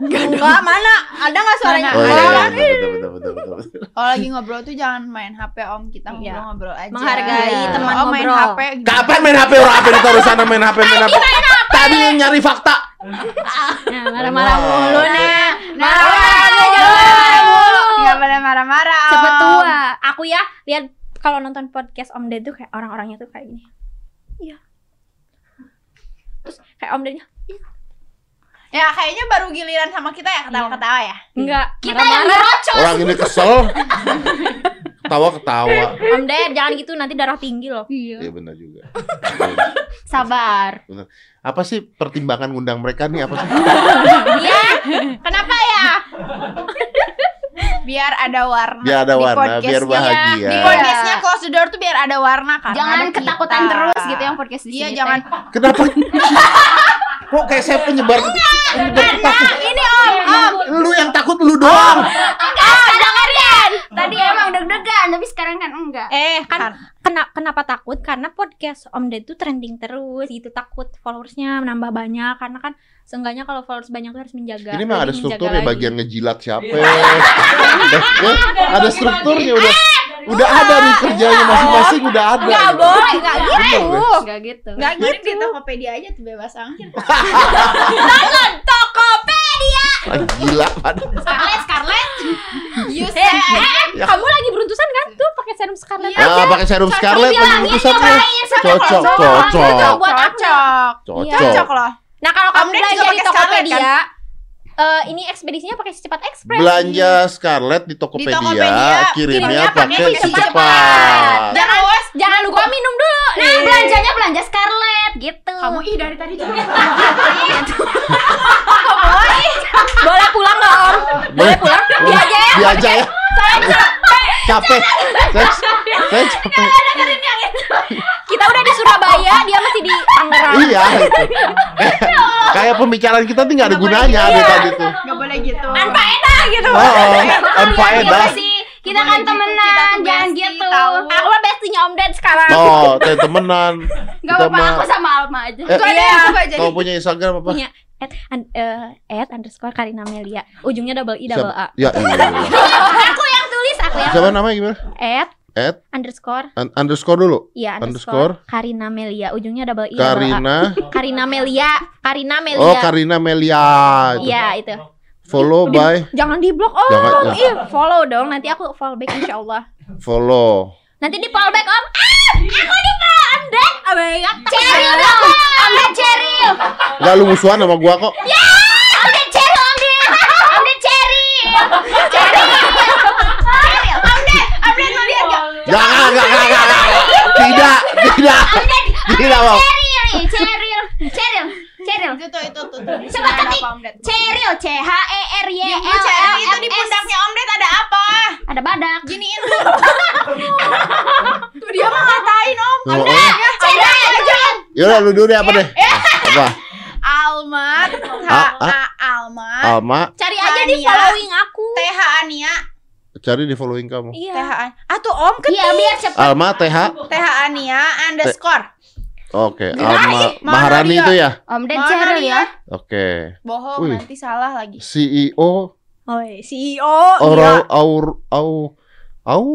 Speaker 2: Enggak, mana? Ada enggak suaranya?
Speaker 4: Oh iya, iya,
Speaker 1: Orang
Speaker 4: betul, betul, betul, betul, betul, betul.
Speaker 1: Kalau lagi ngobrol tuh jangan main HP Om, kita
Speaker 2: Iya.
Speaker 1: ngobrol-ngobrol aja.
Speaker 2: Menghargai
Speaker 1: Iya.
Speaker 2: teman
Speaker 1: Om main
Speaker 2: ngobrol.
Speaker 1: HP.
Speaker 4: Kapan main HP orang HP ditaruh sana main HP main HP. Tadi yang nyari fakta.
Speaker 2: Nah, marah-marah mulu nih.
Speaker 1: Nah,
Speaker 2: Marah-marah mulu.
Speaker 1: Enggak boleh marah-marah.
Speaker 2: Cepet tua. Aku ya lihat kalau nonton podcast Om Ded tuh kayak orang-orangnya tuh kayak gini. Iya. Terus kayak Om Dednya
Speaker 1: Ya kayaknya baru giliran sama kita ya ketawa-ketawa ya.
Speaker 2: enggak.
Speaker 5: Kita yang ngerocos.
Speaker 4: Orang ini kesel. Ketawa-ketawa.
Speaker 2: Om Ded jangan gitu nanti darah tinggi loh.
Speaker 4: Iya benar juga.
Speaker 5: Sabar.
Speaker 4: Apa sih pertimbangan ngundang mereka nih apa sih?
Speaker 2: Iya. Kenapa ya?
Speaker 1: Biar ada warna.
Speaker 4: Biar ada
Speaker 1: di
Speaker 4: warna, biar
Speaker 1: podcastnya.
Speaker 4: bahagia.
Speaker 1: Di podcastnya close the door tuh biar ada warna karena
Speaker 5: Jangan
Speaker 1: ada
Speaker 5: ketakutan
Speaker 1: kita.
Speaker 5: terus gitu yang podcast di
Speaker 1: Iya
Speaker 5: sini.
Speaker 1: jangan.
Speaker 5: teh.
Speaker 4: Kenapa? Kok kayak saya penyebar penyebar takut?
Speaker 1: Ini Om, Om.
Speaker 4: Lu yang takut lu doang.
Speaker 5: Enggak, dengerin. Tadi emang deg-degan, tapi sekarang kan enggak.
Speaker 2: Eh, kan
Speaker 1: Kan-
Speaker 2: kena, kenapa takut? Karena podcast Om Ded tuh trending terus gitu. Takut followersnya menambah banyak karena kan seenggaknya kalau followers banyak tuh harus menjaga.
Speaker 4: Ini mah ada strukturnya bagian ngejilat siapa. Ya, ada strukturnya udah udah ada nih kerjanya masing-masing udah ada.
Speaker 2: Nggak
Speaker 4: gitu.
Speaker 2: boleh, nggak gitu.
Speaker 4: Bener deh.
Speaker 5: Enggak gitu.
Speaker 2: Nggak
Speaker 1: Mending
Speaker 2: gitu.
Speaker 1: di Tokopedia aja tuh bebas angkir.
Speaker 2: Tokopedia.
Speaker 4: Ah, gila pada.
Speaker 5: Scarlett, Scarlett.
Speaker 1: Use
Speaker 2: Eh, eh,
Speaker 4: Ya.
Speaker 2: kamu lagi beruntusan kan tuh pakai serum Scarlett?
Speaker 4: Ah, pakai serum Scarlett lagi urusannya. Cocok, cocok.
Speaker 1: Cocok.
Speaker 4: Cocok.
Speaker 1: Cocok loh.
Speaker 2: Nah, kalau kamu belanja di Tokopedia, eh, ini ekspedisinya pakai cepat ekspres.
Speaker 4: Belanja Scarlett di Tokopedia,
Speaker 1: Tokopedia,
Speaker 4: kirimnya
Speaker 2: kirimnya
Speaker 4: pakai si
Speaker 2: cepat.
Speaker 4: cepat.
Speaker 1: Jangan.
Speaker 2: Jangan lupa minum dulu.
Speaker 5: Nah, belanjanya belanja Scarlett gitu.
Speaker 1: Kamu ih dari tadi juga.
Speaker 2: Boleh pulang nggak Om?
Speaker 4: Boleh
Speaker 2: pulang? Dia aja ya.
Speaker 4: Dia aja ya. Capek. Saya, saya capek.
Speaker 2: Kita udah di Surabaya, dia masih di Tangerang.
Speaker 4: Iya itu. Eh, kayak pembicaraan kita nih nggak ada gunanya ada tadi tuh.
Speaker 1: Gak boleh gitu.
Speaker 2: Tanpa enak gitu.
Speaker 4: Oh, oh, tanpa
Speaker 5: Iya
Speaker 4: edah.
Speaker 5: sih. Kita kan
Speaker 1: gitu, kita
Speaker 5: temenan,
Speaker 1: tuh
Speaker 5: jangan gitu.
Speaker 1: tahu.
Speaker 2: Aku mah bestinya Om Ded sekarang.
Speaker 4: Oh, teh temenan.
Speaker 5: Gak
Speaker 4: Kita
Speaker 5: apa-apa, aku sama Alma aja.
Speaker 4: Eh,
Speaker 1: Itu ada yang suka jadi.
Speaker 4: Kau punya Instagram apa?
Speaker 2: Punya at, un, eh, at underscore Karina Melia. Ujungnya double i double a.
Speaker 4: Ya iya.
Speaker 2: Aku yang tulis, aku yang
Speaker 4: Siapa namanya gimana?
Speaker 2: at
Speaker 4: At
Speaker 2: underscore
Speaker 4: un- underscore dulu.
Speaker 2: Iya
Speaker 4: Underscore?
Speaker 2: underscore Karina Melia. Ujungnya double i double a.
Speaker 4: Karina.
Speaker 2: Karina Melia. Karina Melia.
Speaker 4: Oh, Karina Melia. itu.
Speaker 2: Iya itu
Speaker 4: follow di, by
Speaker 2: jangan di blok oh
Speaker 4: jangan, ya.
Speaker 2: Ih, follow dong. Nanti aku follow back insya Allah
Speaker 4: follow.
Speaker 2: Nanti di follow back om. Ah aku di follow anda oh my
Speaker 5: dong. Om cherry
Speaker 4: nggak lu musuhan sama gua kok.
Speaker 5: Ya om dek Cherry, om di om Cherry. Cherry. Cheryl
Speaker 1: om
Speaker 5: dek
Speaker 1: om dek mau lihat jangan
Speaker 4: tidak tidak.
Speaker 5: Tidak om. Cherry cherry cherry Ceril, C H E R Y
Speaker 1: Yang
Speaker 5: L L
Speaker 1: itu di
Speaker 5: S.
Speaker 1: pundaknya Om Ded ada apa?
Speaker 5: Ada badak.
Speaker 1: Giniin lu. Tuh dia mah ngatain Om.
Speaker 4: Oh, oh.
Speaker 1: Ceril aja.
Speaker 4: Yaudah lu dulu deh apa deh? Apa?
Speaker 1: Almat. H A Almat.
Speaker 4: Alma,
Speaker 2: Cari aja di following aku.
Speaker 1: T H Ania.
Speaker 4: cari di following kamu.
Speaker 1: T
Speaker 2: Iya.
Speaker 1: H A. Ah tuh Om kan
Speaker 5: Iya, biar cepet.
Speaker 4: Alma TH.
Speaker 1: T H Ania underscore.
Speaker 4: Oke, Alma
Speaker 1: mana
Speaker 4: Maharani itu ya.
Speaker 5: Om
Speaker 1: Mana
Speaker 5: Ceril
Speaker 1: dia?
Speaker 5: ya.
Speaker 4: Oke.
Speaker 1: Bohong
Speaker 4: Wih.
Speaker 1: nanti salah lagi.
Speaker 4: CEO
Speaker 2: Oi, CEO.
Speaker 4: Oral Aur Au Au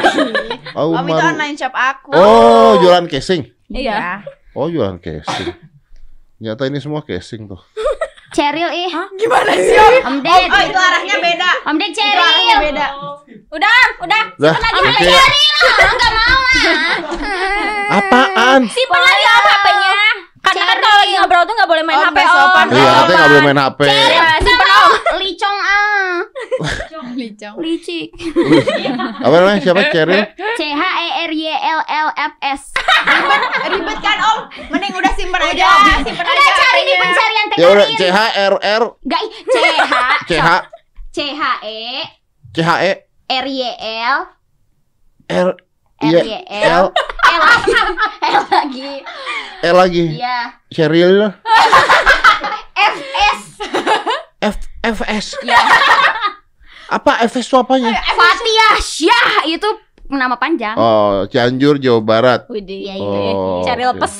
Speaker 4: Au
Speaker 1: Om itu online shop aku.
Speaker 4: Oh, jualan casing.
Speaker 2: Iya.
Speaker 4: Oh, jualan casing. Ternyata ini semua casing tuh.
Speaker 5: Ceril ih.
Speaker 1: Gimana sih?
Speaker 5: Om Ded.
Speaker 1: Oh itu arahnya beda.
Speaker 5: Om
Speaker 1: Itu arahnya
Speaker 5: Ceril.
Speaker 1: beda.
Speaker 2: Udah, udah.
Speaker 4: Dah, oke ya.
Speaker 5: Enggak mau ah.
Speaker 4: Apaan?
Speaker 2: Simpen lagi om HP-nya. Karena kan kalau lagi ngobrol tuh nggak boleh main HP om.
Speaker 1: sopan.
Speaker 4: Iya, katanya nggak boleh main HP.
Speaker 2: Om.
Speaker 5: Licong ah.
Speaker 1: Licong.
Speaker 5: Licik.
Speaker 4: Apa namanya? Siapa? Cheryl?
Speaker 5: C H E R Y L L F S.
Speaker 1: Ribet kan Om? Mending udah simpen aja. Simpen
Speaker 5: Udah
Speaker 1: aja.
Speaker 5: cari di
Speaker 1: HP-nya.
Speaker 5: pencarian
Speaker 4: Ya udah
Speaker 5: TKI.
Speaker 4: C H R R
Speaker 5: Enggak, C H
Speaker 4: C H
Speaker 5: C H E
Speaker 4: C H E
Speaker 5: R Y L
Speaker 4: R
Speaker 5: R
Speaker 4: Iya
Speaker 5: Y
Speaker 4: L
Speaker 5: L L lagi L lagi
Speaker 4: L lagi.
Speaker 5: Iya
Speaker 4: Cheryl
Speaker 5: F S
Speaker 4: F F S. Apa F S itu apanya?
Speaker 5: Fatia Syah itu nama panjang.
Speaker 4: Oh, Cianjur, Jawa Barat.
Speaker 2: Widih.
Speaker 5: Iya,
Speaker 4: Oh,
Speaker 2: Cari
Speaker 4: oke.
Speaker 2: lepas.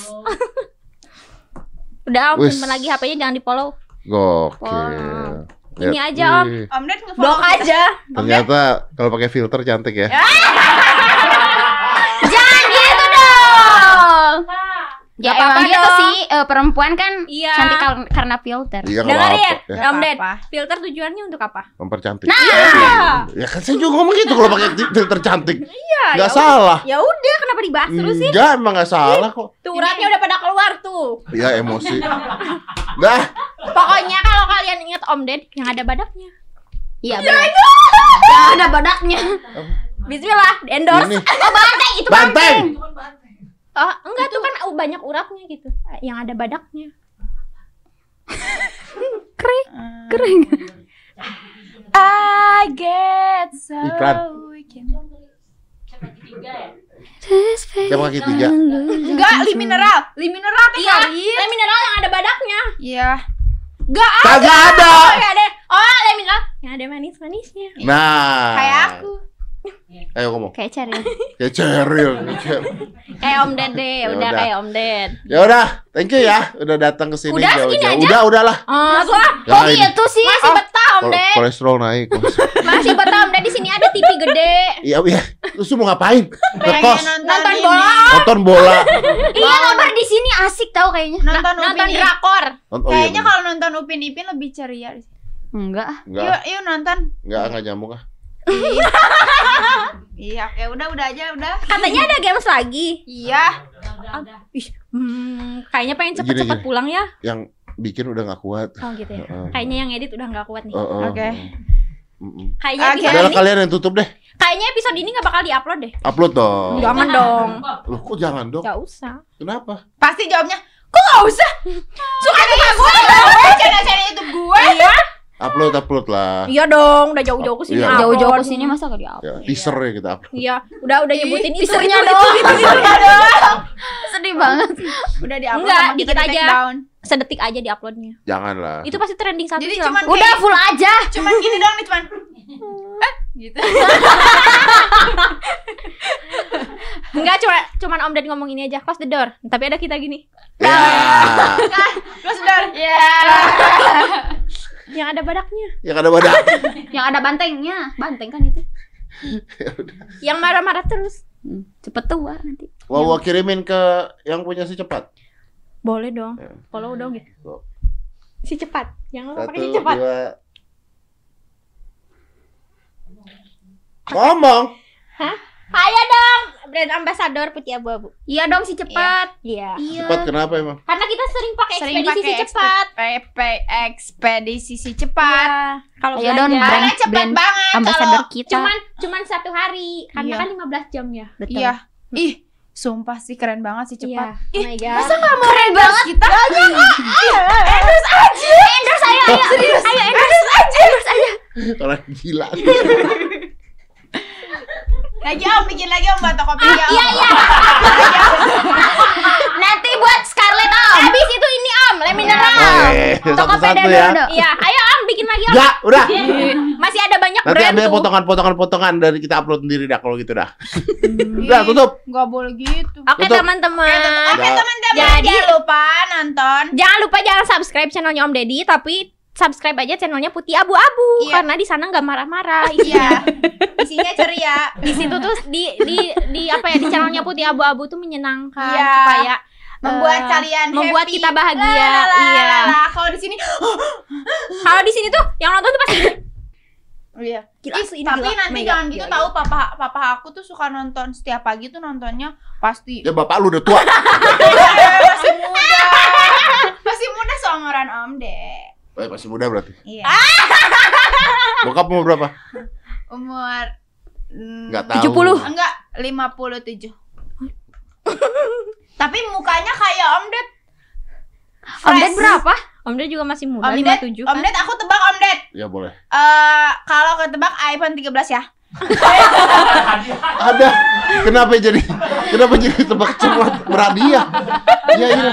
Speaker 2: Udah om, simpen lagi HP-nya jangan di follow.
Speaker 4: Gokil.
Speaker 2: Ini
Speaker 4: Ya,
Speaker 2: aja, Om.
Speaker 1: Om Ded nge-follow
Speaker 2: Blok aja.
Speaker 4: Ternyata kalau pakai filter cantik ya.
Speaker 5: Jangan gitu dong. Ya
Speaker 2: Gak apa-apa
Speaker 5: emang gitu
Speaker 2: dong.
Speaker 5: sih eh, perempuan kan
Speaker 2: Iya.
Speaker 5: cantik kar- karena filter.
Speaker 4: Iya
Speaker 2: Dengerin,
Speaker 4: apa-apa ya.
Speaker 2: Om Ded. Filter tujuannya untuk apa?
Speaker 4: Mempercantik.
Speaker 5: Nah,
Speaker 4: Ya kan saya juga ngomong gitu kalau pakai filter cantik.
Speaker 2: Iya,
Speaker 4: Nggak
Speaker 2: ya
Speaker 4: salah.
Speaker 2: Ya udah, kenapa dibahas terus sih?
Speaker 4: Enggak, emang nggak salah kok.
Speaker 2: Tuh uratnya udah pada keluar tuh.
Speaker 4: Ya emosi. Dah,
Speaker 2: Pokoknya kalau kalian ingat Om Ded yang ada badaknya.
Speaker 5: iya benar. Ya ada badaknya.
Speaker 2: Bismillah, endorse.
Speaker 4: ini
Speaker 5: Oh banteng itu
Speaker 4: banteng.
Speaker 2: Oh, enggak tuh kan uh, banyak uratnya gitu. Yang ada badaknya.
Speaker 5: Kering.
Speaker 1: I get so
Speaker 4: Iklan.
Speaker 6: ya?
Speaker 4: Siapa kaki tiga?
Speaker 1: Enggak, li mineral. Li mineral teh
Speaker 2: Iya, le mineral yang ada badaknya.
Speaker 1: Iya.
Speaker 4: Kagak ada.
Speaker 2: Oh, ya ada. Oh, le mineral yang ada manis-manisnya.
Speaker 4: Nah.
Speaker 1: Kayak aku.
Speaker 4: Ayo ngomong.
Speaker 5: Kayak Ceril.
Speaker 4: Kayak Cheryl. kayak
Speaker 2: Om Ded deh,
Speaker 4: Ya
Speaker 2: udah
Speaker 4: udah.
Speaker 2: kayak Om Ded.
Speaker 4: Ya udah, thank you ya udah datang ke sini
Speaker 2: Udah,
Speaker 4: jauh-jauh.
Speaker 2: aja?
Speaker 4: Udah, udahlah.
Speaker 2: Oh,
Speaker 5: Oh
Speaker 4: Jangan ini.
Speaker 5: gitu sih.
Speaker 2: masih betah Om Ded.
Speaker 4: kolesterol naik.
Speaker 2: Masih betah Om Ded di sini ada TV gede.
Speaker 4: Iya, iya. Terus lu mau ngapain? Ke
Speaker 1: Pengen
Speaker 4: kos,
Speaker 2: Nonton bola,
Speaker 4: nonton bola.
Speaker 5: Iya nobar di sini asik tau kayaknya.
Speaker 1: Nonton
Speaker 2: nonton
Speaker 1: Upin Ipin.
Speaker 2: drakor.
Speaker 4: Nonton, oh, iya,
Speaker 1: Kayaknya kalau nonton Upin Ipin lebih ceria.
Speaker 5: Enggak.
Speaker 4: Enggak,
Speaker 1: Yuk, yuk nonton.
Speaker 4: enggak, enggak nyambung ah.
Speaker 1: Iya, oke udah udah aja udah.
Speaker 2: Katanya ada games lagi.
Speaker 1: Iya.
Speaker 6: Udah, udah, udah.
Speaker 2: Ih, hmm, kayaknya pengen cepet-cepet pulang ya.
Speaker 4: Yang bikin udah nggak kuat.
Speaker 2: Oh gitu ya.
Speaker 4: Heeh.
Speaker 2: Kayaknya yang edit udah nggak kuat nih.
Speaker 4: Heeh.
Speaker 1: Oke.
Speaker 4: Mm-mm.
Speaker 2: Kayaknya
Speaker 1: Oke.
Speaker 2: episode
Speaker 4: Udahlah
Speaker 2: ini,
Speaker 4: kalian yang tutup deh.
Speaker 2: kayaknya episode ini nggak bakal diupload deh.
Speaker 4: Upload dong.
Speaker 2: Jangan dong.
Speaker 4: Loh, kok jangan dong?
Speaker 2: Gak usah.
Speaker 4: Kenapa?
Speaker 1: Pasti jawabnya, kok gak usah? Suka-suka gue dong, channel-channel YouTube gue.
Speaker 2: Iya.
Speaker 4: Upload, upload lah.
Speaker 2: Iya dong, udah jauh-jauh ke sini.
Speaker 4: Iya.
Speaker 2: upload.
Speaker 5: Jauh-jauh ke sini masa gak di-up?
Speaker 4: Ya, teaser ya kita upload.
Speaker 2: Iya, udah udah nyebutin itu.
Speaker 5: teasernya
Speaker 2: itu,
Speaker 5: doang.
Speaker 2: itu, itu, itu, itu.
Speaker 5: Sedih banget.
Speaker 1: Udah di-upload
Speaker 2: Enggak,
Speaker 1: sama kita
Speaker 2: dikit
Speaker 1: di
Speaker 2: aja.
Speaker 1: down.
Speaker 2: Sedetik aja di uploadnya.
Speaker 4: Janganlah.
Speaker 2: Itu pasti trending satu
Speaker 1: Jadi
Speaker 2: sih
Speaker 1: cuman.
Speaker 5: Udah full aja.
Speaker 1: cuman gini dong nih cuman. Eh, gitu.
Speaker 2: Enggak cuma cuman Om Ded ngomong ini aja, close the door. Tapi ada kita gini.
Speaker 4: Ya.
Speaker 1: Terus udah.
Speaker 5: Iya.
Speaker 2: Yang ada badaknya.
Speaker 4: Ya ada badak.
Speaker 5: Yang ada bantengnya. Banteng kan itu.
Speaker 2: Yang marah-marah terus.
Speaker 5: Hmm, Cepet tua nanti.
Speaker 4: Mau gua kirimin ke yang punya si cepat.
Speaker 2: Boleh dong.
Speaker 4: Ya.
Speaker 2: Follow dong gitu.
Speaker 4: Tuh.
Speaker 2: Si cepat. Jangan lupa
Speaker 4: Satu,
Speaker 2: pakai si cepat.
Speaker 4: dua. Ngomong.
Speaker 2: Ayo dong, brand ambassador putih abu-abu.
Speaker 5: Iya dong si cepat.
Speaker 2: Iya.
Speaker 5: Iya.
Speaker 4: Cepat kenapa emang?
Speaker 2: Karena kita sering pakai
Speaker 1: Sering
Speaker 2: ekspedisi
Speaker 1: pakai
Speaker 2: si cepat.
Speaker 1: PP ekspedisi si cepat.
Speaker 2: Iya. Kalau
Speaker 5: Ayo dong,
Speaker 2: belanja.
Speaker 1: Karena
Speaker 5: Brand-
Speaker 1: cepat
Speaker 5: brand
Speaker 1: banget
Speaker 5: Ambassador
Speaker 1: kalau
Speaker 5: kita.
Speaker 2: cuman cuman satu hari karena
Speaker 1: Iya.
Speaker 2: kan 15 jam ya.
Speaker 5: Betul.
Speaker 1: Iya. Ih, Sumpah sih keren banget sih cepat.
Speaker 2: Iya. Oh my god.
Speaker 1: Masa nggak mau keren banget kita? Endorse aja.
Speaker 5: Endorse ayo ayo.
Speaker 1: Serius.
Speaker 5: Ayo endorse aja. Endorse aja.
Speaker 4: Orang gila.
Speaker 1: Lagi om bikin lagi om buat Tokopedia.
Speaker 5: Iya iya. Nanti buat Scarlett Om.
Speaker 2: Habis itu ini Om, le mineral.
Speaker 4: Oh, iya, iya.
Speaker 5: Tokopedia
Speaker 4: ya.
Speaker 2: Iya, ayo Om bikin lagi Om.
Speaker 4: Enggak, udah.
Speaker 2: Masih ada banyak
Speaker 4: Nanti
Speaker 2: brand
Speaker 4: ambil
Speaker 2: tuh.
Speaker 4: potongan-potongan-potongan dari kita upload sendiri dah kalau gitu dah. Udah, tutup.
Speaker 1: Nggak boleh gitu.
Speaker 2: Oke
Speaker 4: Tutup.
Speaker 2: teman-teman.
Speaker 1: Oke
Speaker 4: Udah.
Speaker 1: teman-teman
Speaker 2: Jadi-
Speaker 1: jangan lupa nonton.
Speaker 2: Jangan lupa jangan subscribe channelnya Om Deddy, tapi subscribe aja channelnya Putih Abu-Abu
Speaker 1: Iya.
Speaker 2: karena di sana nggak marah-marah.
Speaker 1: Iya. Isinya ceria.
Speaker 2: Di situ tuh di di di apa ya di channelnya Putih Abu-Abu tuh menyenangkan
Speaker 1: Iya.
Speaker 2: supaya
Speaker 1: Membuat
Speaker 2: eh,
Speaker 1: kalian
Speaker 2: membuat
Speaker 1: happy.
Speaker 2: kita bahagia.
Speaker 1: La, la, la,
Speaker 2: Iya.
Speaker 1: la, la. Kalau di sini
Speaker 2: Kalau di sini tuh yang nonton tuh pasti
Speaker 1: Iya.
Speaker 2: gila sih, ini
Speaker 1: tapi
Speaker 2: gila.
Speaker 1: nanti
Speaker 2: Mega,
Speaker 1: jangan gitu
Speaker 2: gila,
Speaker 1: tahu papa papa aku tuh suka nonton setiap pagi tuh nontonnya pasti
Speaker 4: Ya bapak lu udah tua.
Speaker 1: masih muda masih muda seumuran om deh
Speaker 4: Eh, masih muda berarti.
Speaker 1: iya
Speaker 4: Bokap mau berapa?
Speaker 1: umur mm,
Speaker 4: Enggak tahu.
Speaker 2: 70.
Speaker 1: enggak 57 tapi mukanya kayak om ded
Speaker 2: Om Ded berapa? Om Ded juga masih muda,
Speaker 1: om ded
Speaker 2: 57
Speaker 1: om
Speaker 2: kan?
Speaker 1: ded aku tebak om ded
Speaker 4: Ya boleh.
Speaker 1: Eh kalau ketebak iPhone 13 ya
Speaker 4: Ada. Kenapa jadi? Kenapa jadi tebak cepat berhadiah? Iya, iya.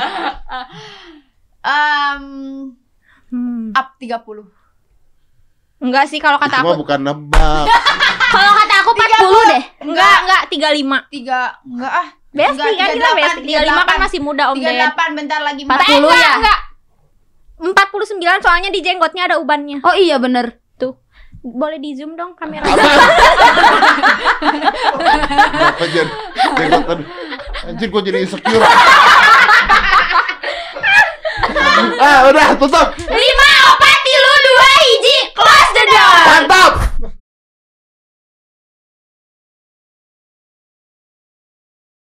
Speaker 1: Em,
Speaker 2: Hmm.
Speaker 1: up 30
Speaker 2: Enggak sih kalau kata
Speaker 4: Cuma
Speaker 2: aku
Speaker 4: bukan nebak.
Speaker 5: Kalau kata aku 40 deh.
Speaker 2: Enggak, enggak 35
Speaker 1: tiga enggak ah
Speaker 2: Besti
Speaker 1: Enggak,
Speaker 2: kan kita
Speaker 1: 38,
Speaker 2: besti 35 kan masih muda Om Ded
Speaker 1: 38 bentar lagi
Speaker 5: 40
Speaker 2: Eh,
Speaker 5: ya?
Speaker 2: enggak, enggak 49 soalnya di jenggotnya ada ubannya
Speaker 5: Oh iya bener.
Speaker 2: Tuh boleh di zoom dong kamera
Speaker 4: Apa jadi? Jenggotan. Anjir gua jadi insecure. ah udah tutup.
Speaker 2: Lima opati lu dua hiji close the door. Mantap.